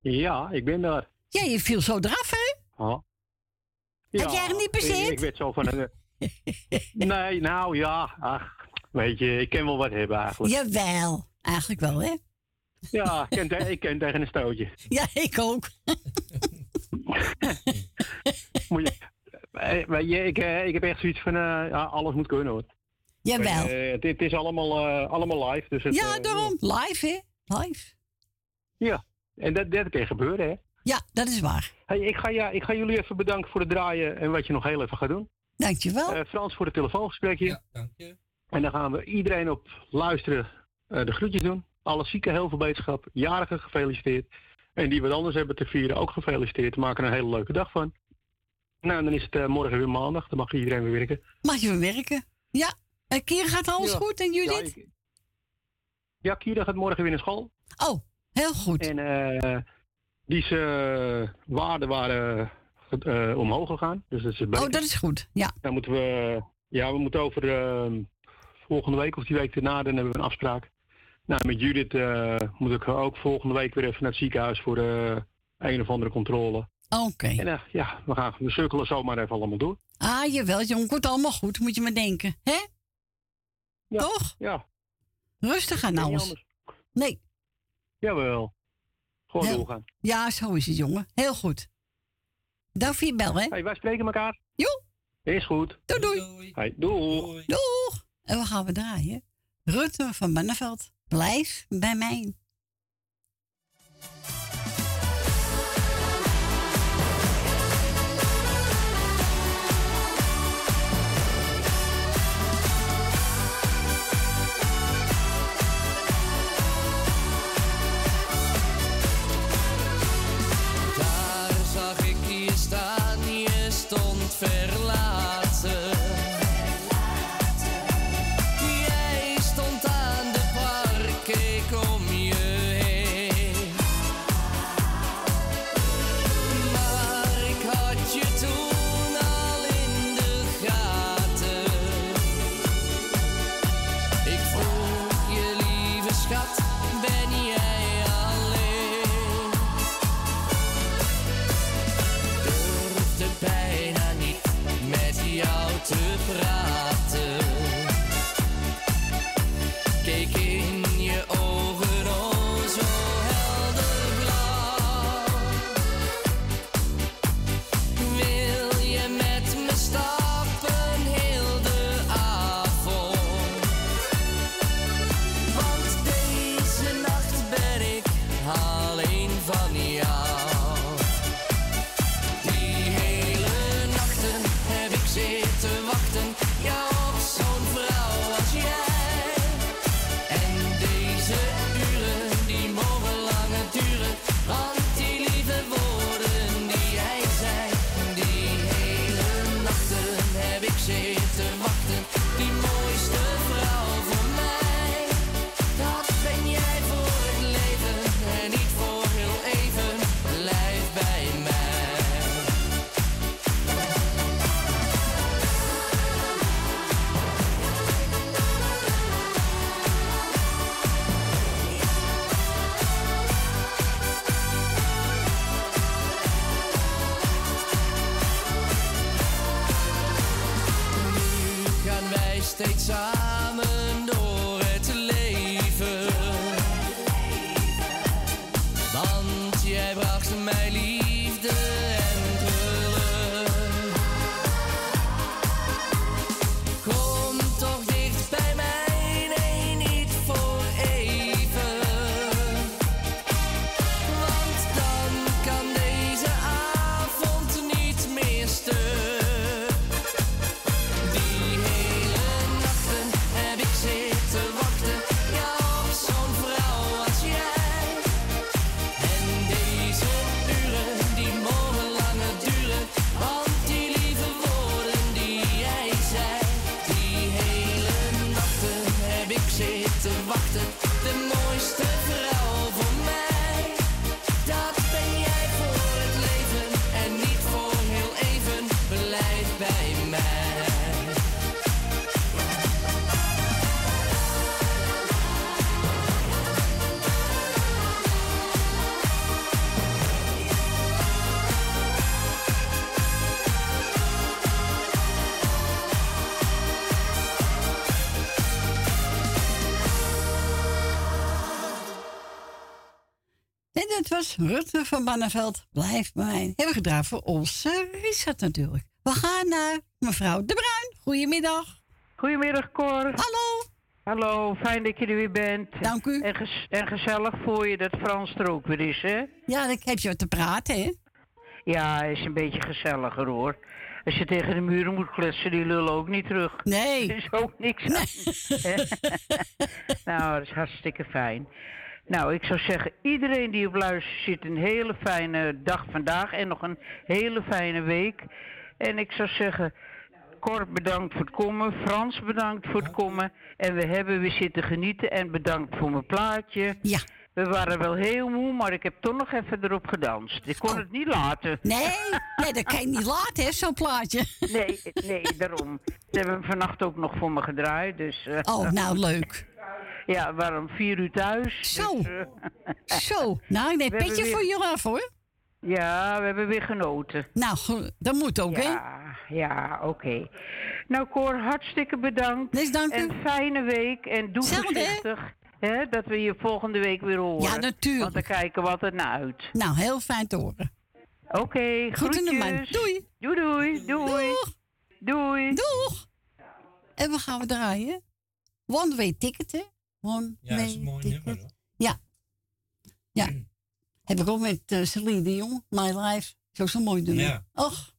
Speaker 26: Ja, ik ben daar.
Speaker 12: Ja, je viel zo eraf, hè?
Speaker 26: Oh.
Speaker 12: Had jij er niet
Speaker 26: ik,
Speaker 12: bezit?
Speaker 26: ik werd zo van een... (laughs) nee, nou ja, ach, weet je, ik kan wel wat hebben eigenlijk.
Speaker 12: Jawel, eigenlijk wel, hè?
Speaker 26: Ja, ik ken, te- ik ken tegen een stootje. (laughs)
Speaker 12: Ja, ik ook.
Speaker 26: Moet je, ik, eh, ik heb echt zoiets van, eh, ja, alles moet kunnen hoor.
Speaker 12: Jawel.
Speaker 26: Eh, het, het is allemaal, eh, allemaal live. Dus het,
Speaker 12: Ja,
Speaker 26: eh,
Speaker 12: daarom. Live, hè? Live.
Speaker 26: Ja, en dat, dat kan gebeuren, hè?
Speaker 12: Ja, dat is waar.
Speaker 26: Hey, ik, ga, ja, ik ga jullie even bedanken voor het draaien en wat je nog heel even gaat doen.
Speaker 12: Dankjewel.
Speaker 26: Eh Frans voor het telefoongesprekje.
Speaker 3: Ja, dank je.
Speaker 26: En dan gaan we iedereen op luisteren eh, de groetjes doen. Alle zieken heel veel beterschap. Jarigen gefeliciteerd. En die wat anders hebben te vieren ook gefeliciteerd. We maken er een hele leuke dag van. Nou, en dan is het eh, morgen weer maandag. Dan mag iedereen weer werken.
Speaker 12: Mag je weer werken? Ja. En Kier gaat alles
Speaker 26: Ja.
Speaker 12: goed en Judith?
Speaker 26: Ja, ik- Ja, Kira gaat morgen weer naar school.
Speaker 12: Oh, heel goed.
Speaker 26: En eh, die is, eh, waarden waren eh, omhoog gegaan. Dus dat is beter.
Speaker 12: Oh, dat is goed. Ja.
Speaker 26: Dan moeten we, ja, we moeten over eh, volgende week of die week daarna, dan hebben we een afspraak. Nou, met Judith eh, moet ik ook volgende week weer even naar het ziekenhuis voor eh, een of andere controle.
Speaker 12: Oké.
Speaker 26: En eh, ja, we gaan we cirkelen zomaar even allemaal door.
Speaker 12: Ah, jawel, jong. Komt allemaal goed, moet je maar denken. Hè?
Speaker 26: Ja,
Speaker 12: Toch?
Speaker 26: Ja.
Speaker 12: Rustig aan alles.
Speaker 26: anders.
Speaker 12: Nee.
Speaker 26: Jawel. Gewoon
Speaker 12: Heel-
Speaker 26: doorgaan.
Speaker 12: Ja, zo is het, jongen. Heel goed. Dank voor je bel, hè?
Speaker 26: Hey, wij spreken elkaar.
Speaker 12: Jo.
Speaker 26: Is goed.
Speaker 12: Doei, doei.
Speaker 26: Hey, doeg.
Speaker 12: Doeg. En we gaan we draaien. Rutte van Banneveld. Blijf bij mij.
Speaker 4: Rutte van Banneveld. Blijf bij mij. Hebben we gedaan voor onze Richard natuurlijk. We gaan naar mevrouw De Bruin. Goedemiddag.
Speaker 27: Goedemiddag, Cor.
Speaker 4: Hallo.
Speaker 27: Hallo, fijn dat je er weer bent.
Speaker 4: Dank u.
Speaker 27: En, en gezellig voor je dat Frans er ook weer is, hè?
Speaker 4: Ja, dan heb je wat te praten, hè?
Speaker 27: Ja, is een beetje gezelliger, hoor. Als je tegen de muren moet kletsen, die lullen ook niet terug.
Speaker 4: Nee.
Speaker 27: Er is ook niks aan. (laughs) nou, dat is hartstikke fijn. Nou, ik zou zeggen, iedereen die op luister zit, een hele fijne dag vandaag en nog een hele fijne week. En ik zou zeggen, Cor bedankt voor het komen, Frans bedankt voor het komen. En we hebben weer zitten genieten en bedankt voor mijn plaatje.
Speaker 4: Ja.
Speaker 27: We waren wel heel moe, maar ik heb toch nog even erop gedanst. Ik kon het niet laten.
Speaker 4: Nee, (laughs) nee, dat kan je niet laten, hè, zo'n plaatje.
Speaker 27: Nee, nee, daarom. Ze hebben hem vannacht ook nog voor me gedraaid, dus... eh,
Speaker 4: Oh, nou, leuk.
Speaker 27: Ja, we waren om vier uur thuis.
Speaker 4: Zo.
Speaker 27: dus, eh, (laughs)
Speaker 4: Zo, nou, ik neem
Speaker 27: We
Speaker 4: petje
Speaker 27: weer-
Speaker 4: voor jullie af, hoor.
Speaker 27: Ja, we hebben weer genoten.
Speaker 4: Nou, dat moet ook, hè?
Speaker 27: Ja, oké. Nou, Cor, hartstikke bedankt.
Speaker 4: Dank
Speaker 27: En fijne week en doe voorzichtig. Hè, dat we je volgende week weer horen.
Speaker 4: Ja, natuurlijk.
Speaker 27: Want dan kijken we altijd naar uit.
Speaker 4: Nou, heel fijn te horen.
Speaker 27: Oké,
Speaker 4: Goed in de man.
Speaker 27: groetjes.
Speaker 4: Doei.
Speaker 27: Doei, doei, doei.
Speaker 4: Doeg.
Speaker 27: Doei.
Speaker 4: Doeg. En we gaan we draaien. One way ticket, hè? One
Speaker 3: Ja, dat is
Speaker 4: way
Speaker 3: een mooi
Speaker 4: ticket.
Speaker 3: nummer.
Speaker 4: Ja. Ja. (clears throat) Heb ik ook met uh, Celine Dion, My Life. Zo zo'n mooi nummer.
Speaker 3: Ja.
Speaker 4: Och.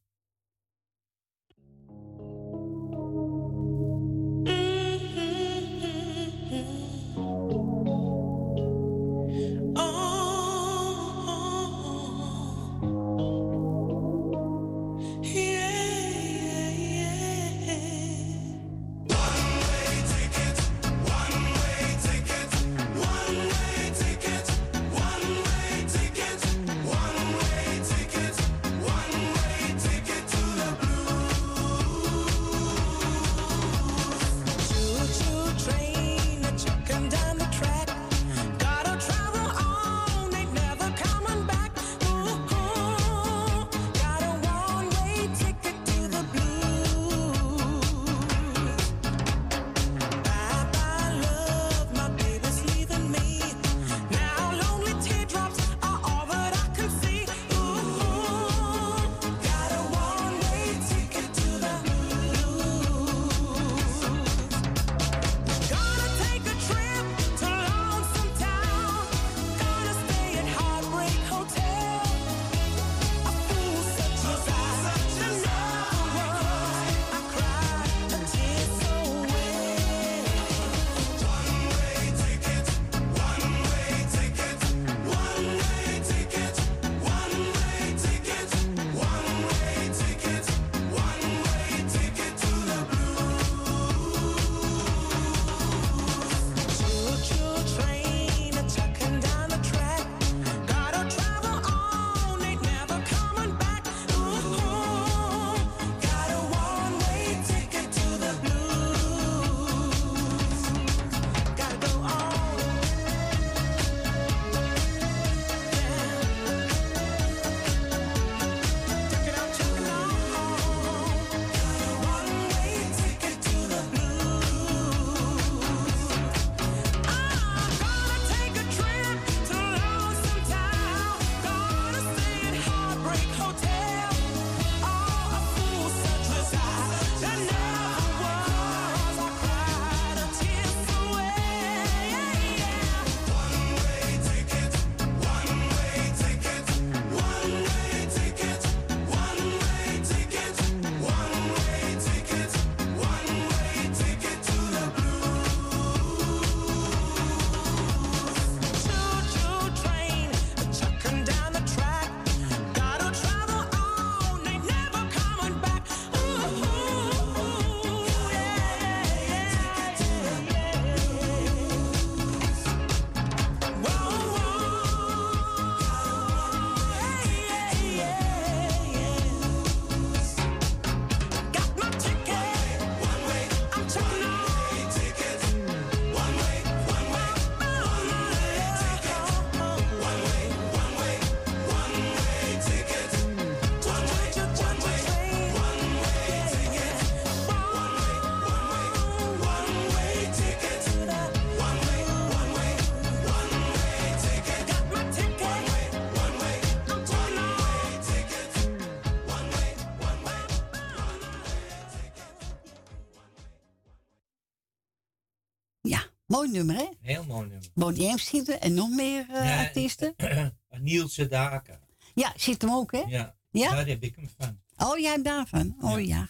Speaker 4: Mooi nummer, hè?
Speaker 9: Heel mooi nummer.
Speaker 4: Bonnie er en nog meer eh,
Speaker 9: Ja,
Speaker 4: artiesten. (clears throat)
Speaker 9: Niels Sedaka.
Speaker 4: Ja, zit hem ook, hè?
Speaker 9: Ja,
Speaker 4: Ja?
Speaker 9: daar heb ik hem van.
Speaker 4: Oh, jij daarvan? Oh ja.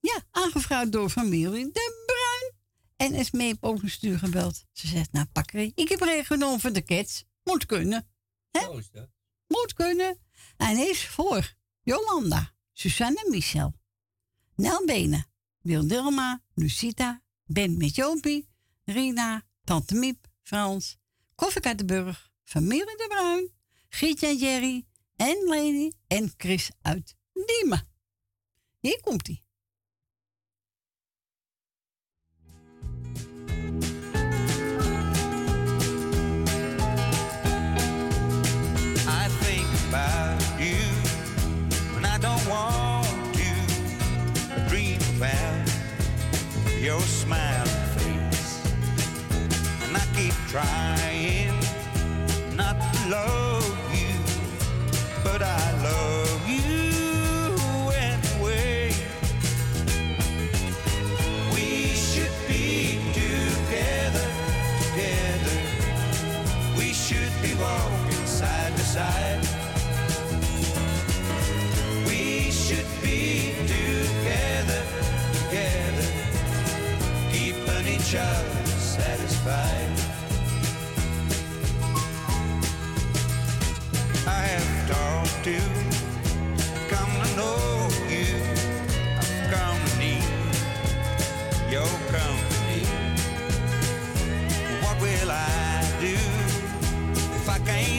Speaker 4: Ja, aangevraagd door familie De Bruin. En is mee op ook een stuur gebeld. Ze zegt, nou pakkerie, ik heb er genomen voor de kids. Moet kunnen. Hè?
Speaker 9: Zo is dat.
Speaker 4: Moet kunnen. En is voor Jolanda, Suzanne en Michel. Nel Benen, Wil Dilma, Lucita, Ben met Jopie, Rina, Tante Miep, Frans, Koffie uit de Burg, familie De Bruin, Gietje en Jerry en Leni en Chris uit Diemen. Hier komt hij.
Speaker 20: I trying not to love you, but I love you anyway. We should be together, together. We should be walking side by side. We should be together, together, keeping each other Talked to, come to know you, I've come to need your company. What will I do? If I can't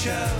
Speaker 4: Show.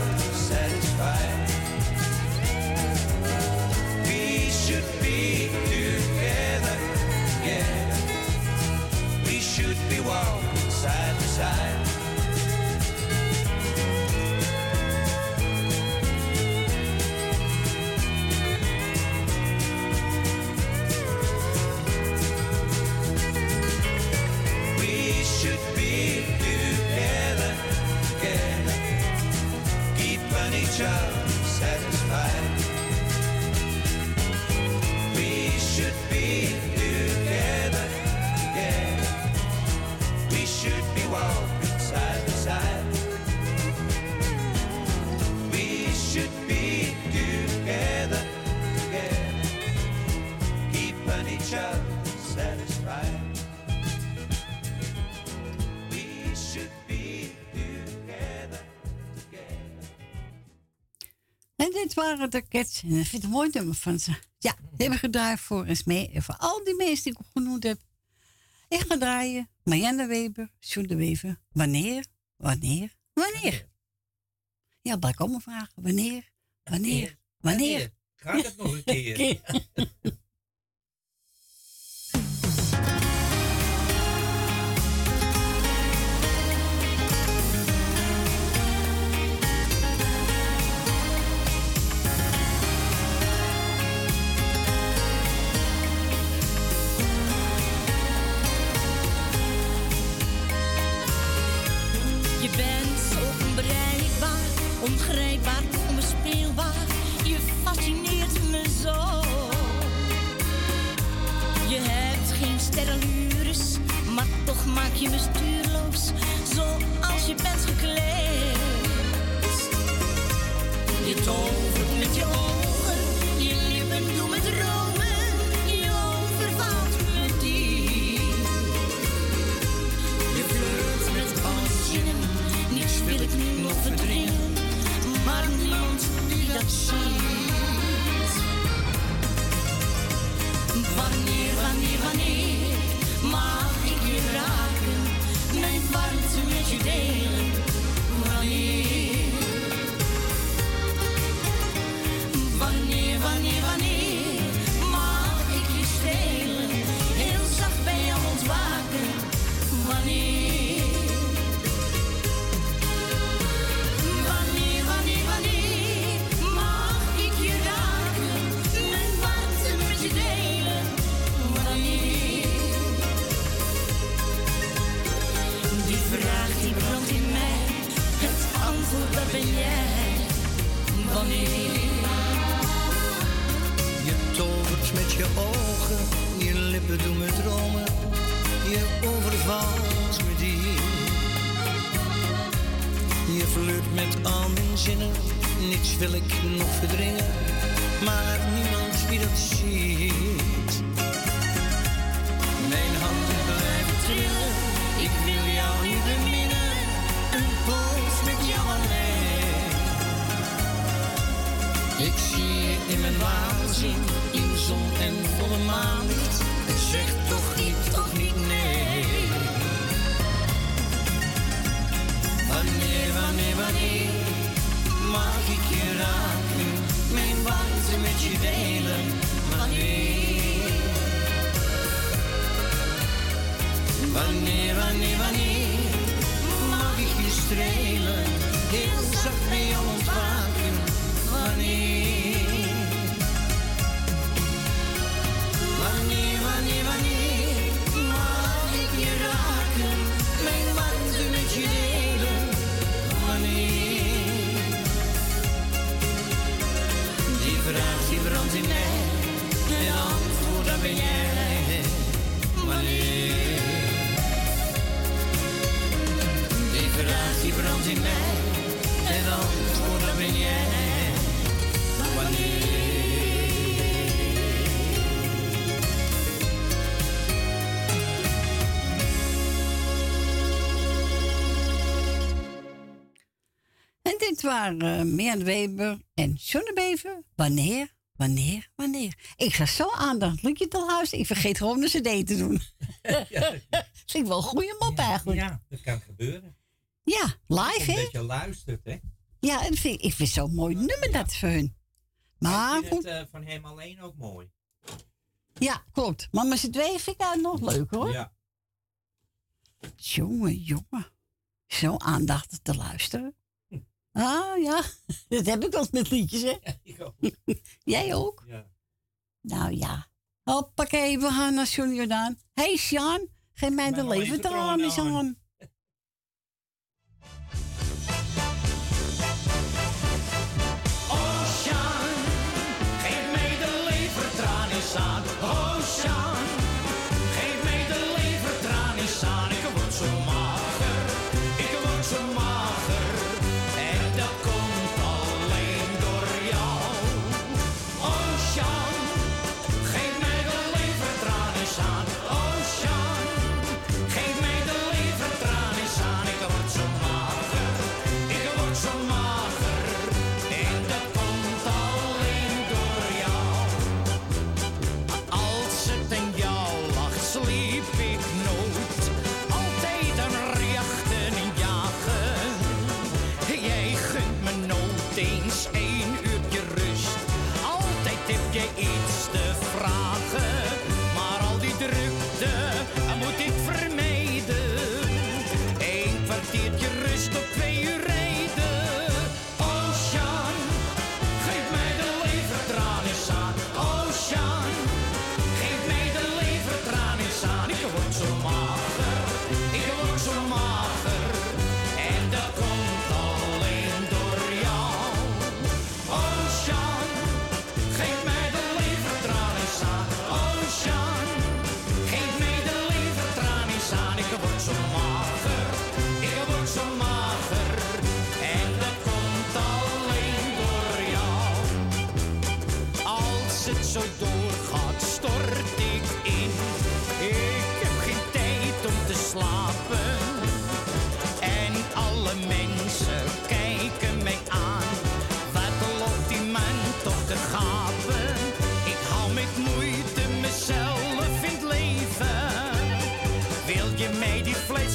Speaker 4: Waren de Cats. En ik vind het een mooi nummer van ze. Ja, die hebben gedraaid voor eens mee. En voor al die mensen die ik genoemd heb. Ik ga draaien. Marianne Weber, Sjoerd de Wever. Wanneer, wanneer, wanneer? Ja, blijf komen vragen. Wanneer, wanneer, wanneer?
Speaker 9: Gaat het nog een (laughs) keer?
Speaker 4: waren en eh, Weber en Sonnebeven. Wanneer, wanneer, wanneer? Ik ga zo aandacht. Lukt je het al? Ik vergeet gewoon een cd te doen. (laughs) Ja. Vind ik wel een goede mop eigenlijk.
Speaker 3: Ja, dat kan gebeuren.
Speaker 4: Ja, live hè?
Speaker 3: Dat je luistert hè?
Speaker 4: Ja, en ik, ik vind zo'n mooi nummer dat voor hun. Maar
Speaker 3: ik vind het eh, van hem alleen ook mooi.
Speaker 4: Ja, klopt. Maar met z'n tweeën vind ik dat nog leuk hoor.
Speaker 3: Ja.
Speaker 4: Jongen, jongen. Zo aandachtig te luisteren. Ah ja, (laughs) dat heb ik al met liedjes, hè? Ik ook. (laughs) Jij ook?
Speaker 3: Ja.
Speaker 4: Nou ja. Hoppakee, we gaan naar Jordaan. Hé, hey, Sjaan, geef mij de
Speaker 18: leven nou, aan, is.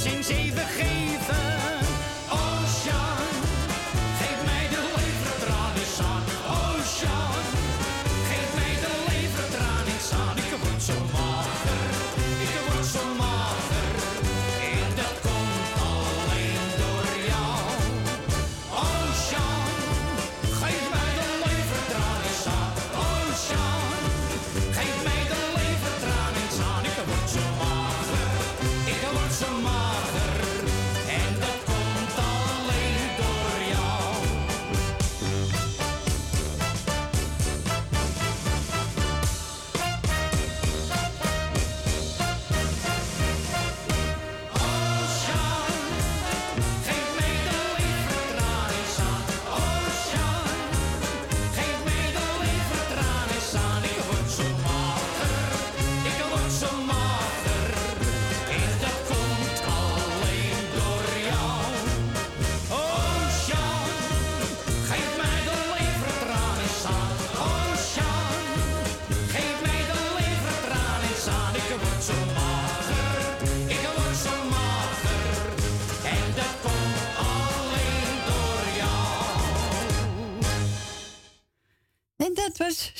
Speaker 18: 惊
Speaker 25: 喜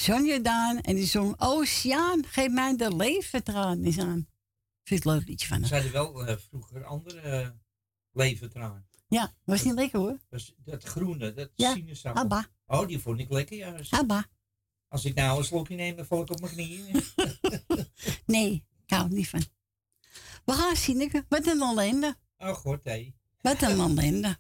Speaker 25: John Daan en die zong oh, Oceaan, geef mij de leventraan is aan. Ik vind het leuk liedje van hem.
Speaker 3: Ze wel eh, vroeger andere uh, leventraan.
Speaker 25: Ja, was niet lekker hoor.
Speaker 3: Dat, dat groene, dat
Speaker 25: ja,
Speaker 3: sinaasappel. Oh, die vond ik lekker juist.
Speaker 25: Abba.
Speaker 3: Als ik nou een slokje neem, dan val ik op mijn knieën. (laughs) (laughs)
Speaker 25: nee, ik hou niet van. We gaan zien, wat een ellende.
Speaker 3: Oh god, hé.
Speaker 25: Wat een ellende.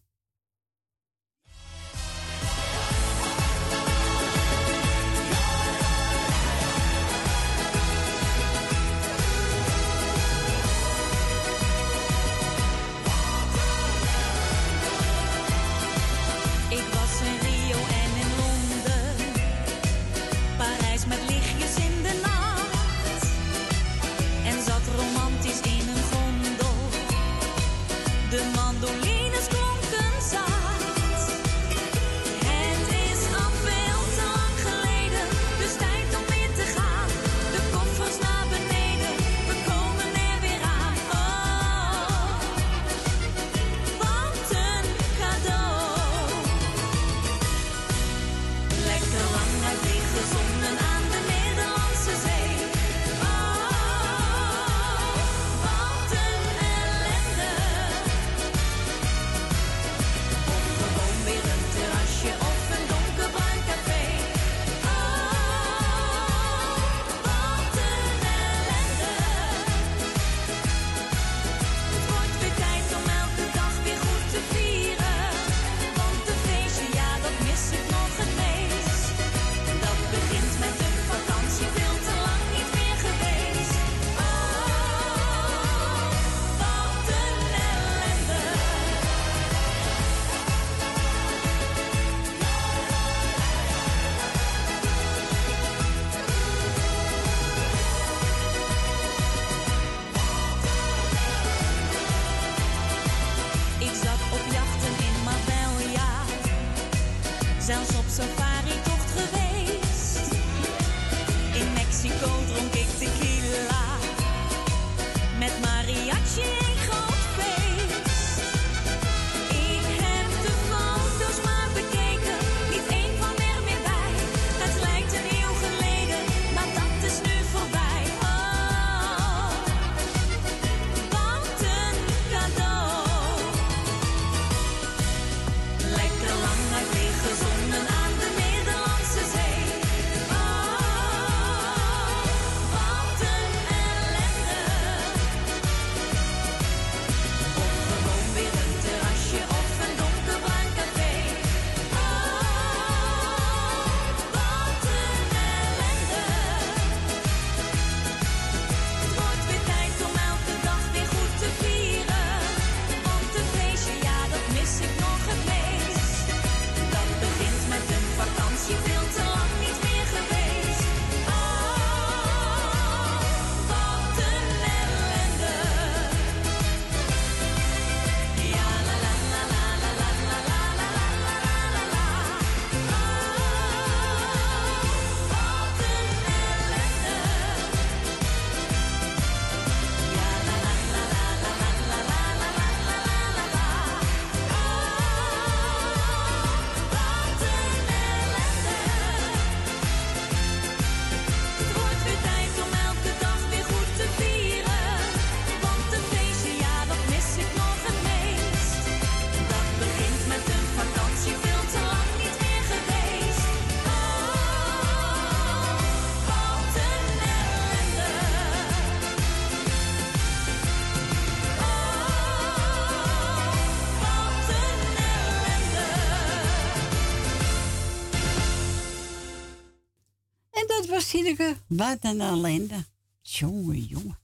Speaker 25: Sineke, wat een ellende. Jongen, jongen.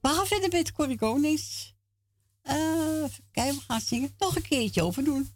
Speaker 25: We gaan verder met Corrie Konings. Uh, even kijken, we gaan zingen. Nog een keertje overdoen.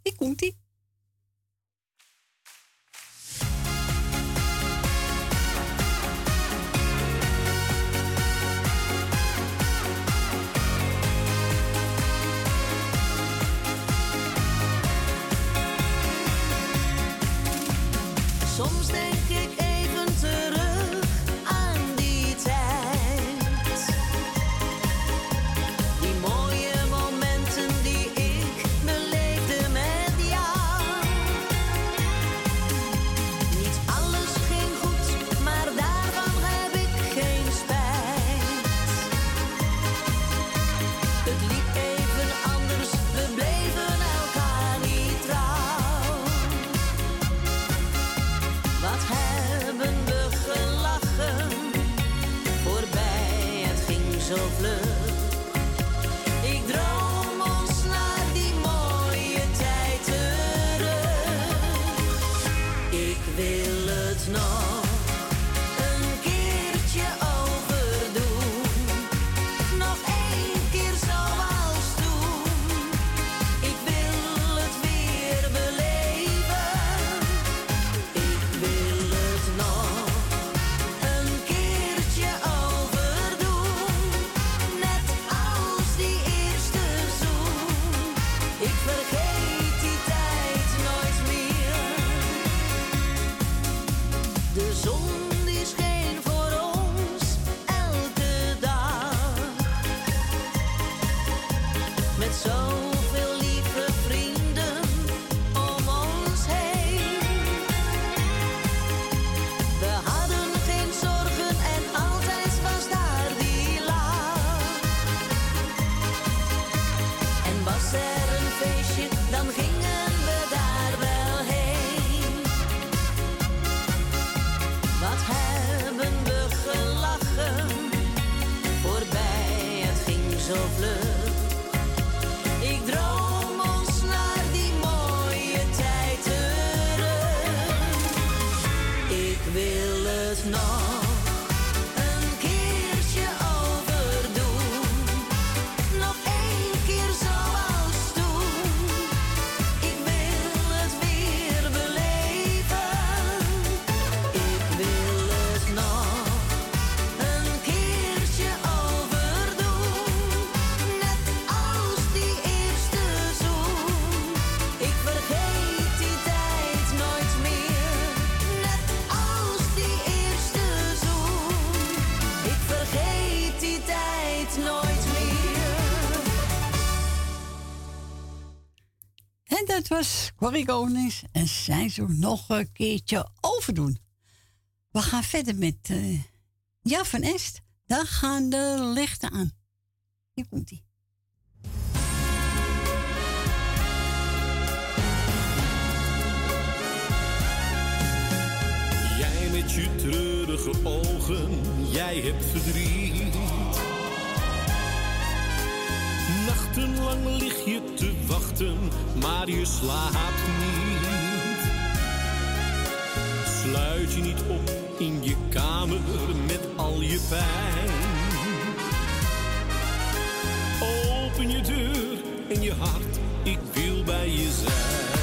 Speaker 25: En
Speaker 4: dat was Corrie Konings en zij zo nog een keertje overdoen. We gaan verder met eh, uh, Ja van Est. Daar gaan de lichten aan. Hier komt ie.
Speaker 2: Jij met je treurige ogen, jij hebt verdriet Nachtenlang lig je te wachten, maar je slaapt niet. Sluit je niet op in je kamer met al je pijn. Open je deur en je hart, ik wil bij je zijn.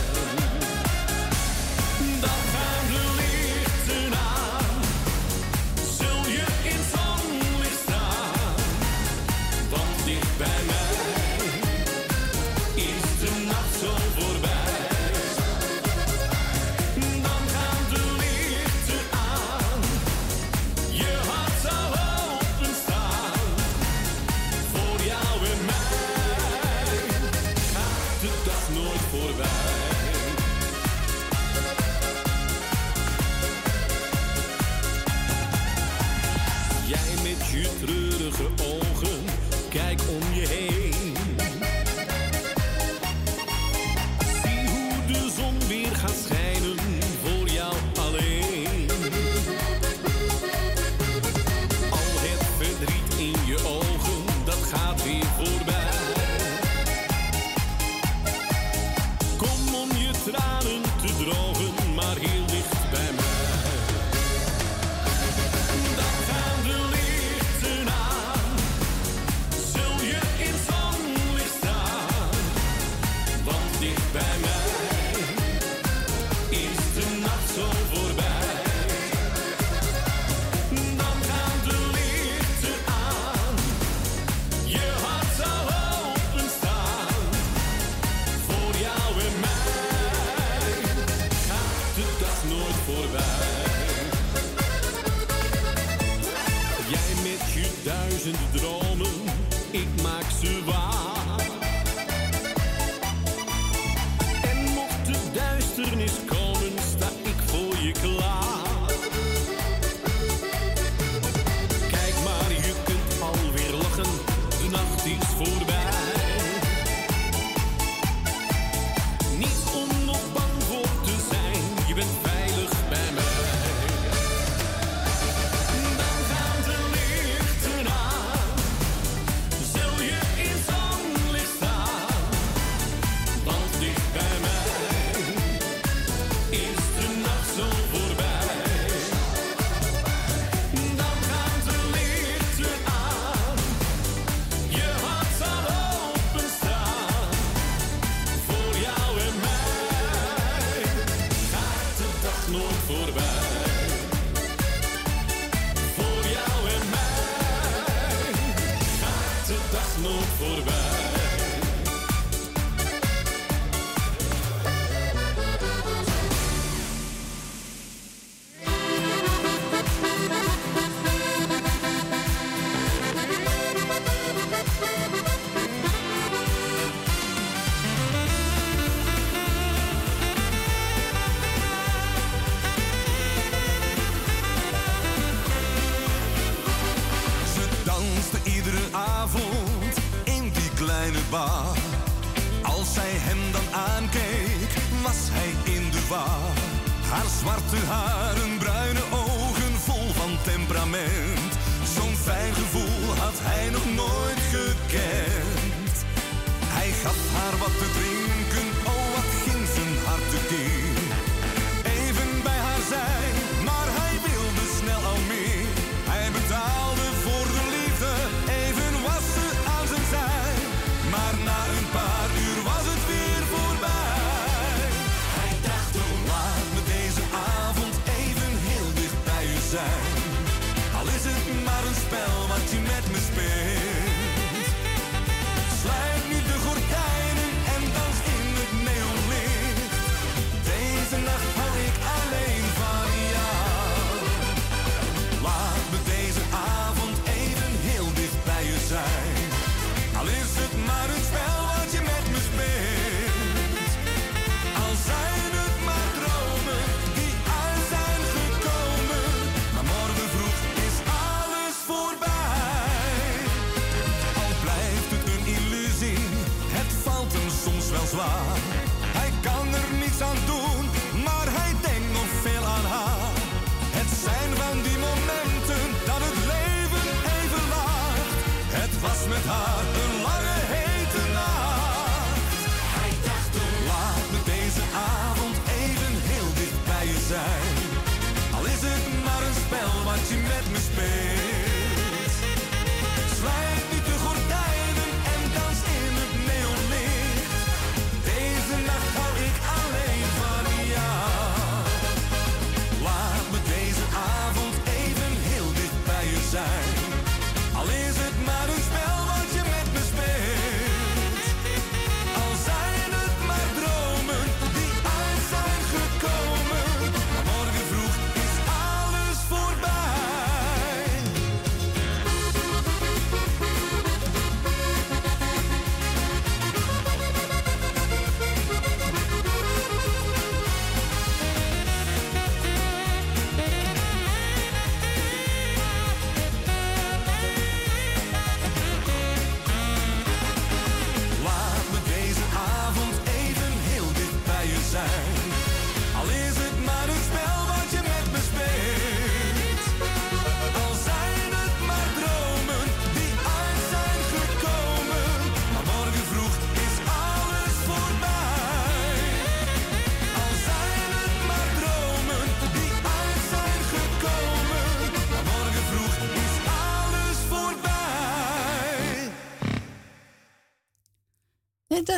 Speaker 2: met
Speaker 15: haar.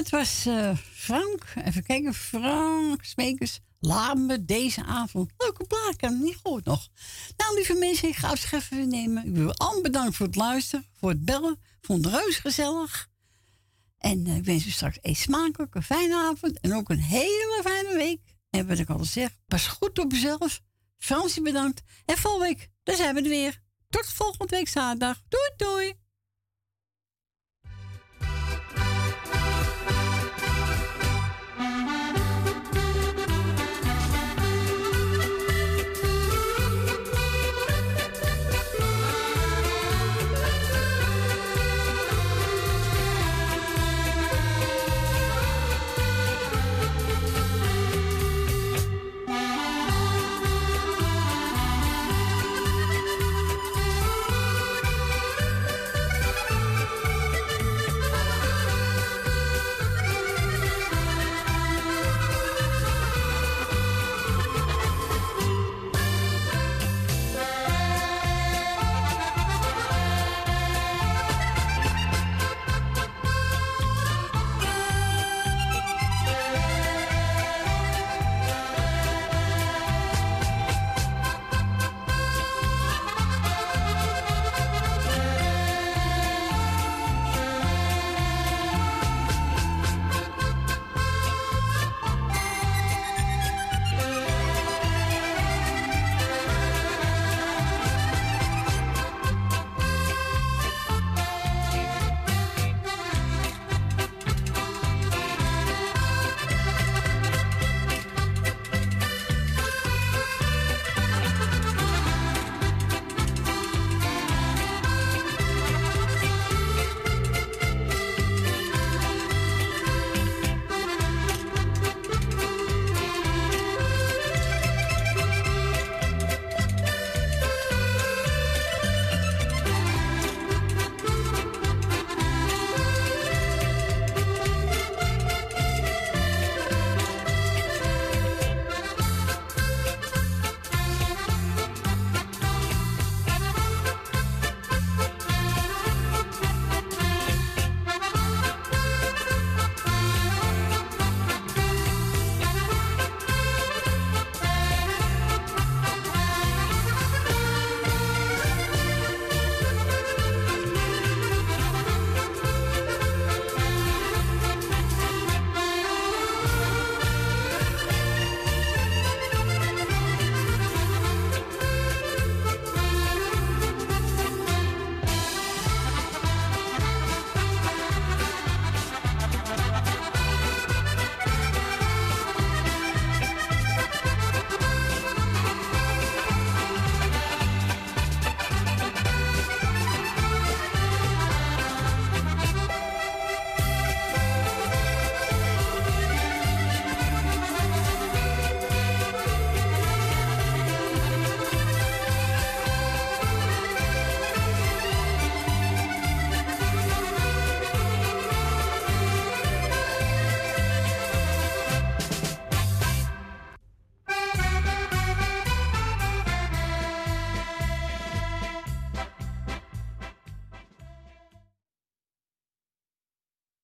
Speaker 15: Het was
Speaker 4: eh, Frank. Even kijken, Frank Smekers. Laat me deze avond. Leuke plaat, ik hem niet goed nog. Nou, lieve mensen, ik ga afscheid weer nemen. Ik wil allen bedankt voor het luisteren, voor het bellen. Vond het reus gezellig. En eh, ik wens u straks een smakelijke, fijne avond. En ook een hele fijne week. En wat ik al zeg, pas goed op jezelf. Fransie bedankt. En volgende week, daar zijn we er weer. Tot volgende week zaterdag. Doei, doei.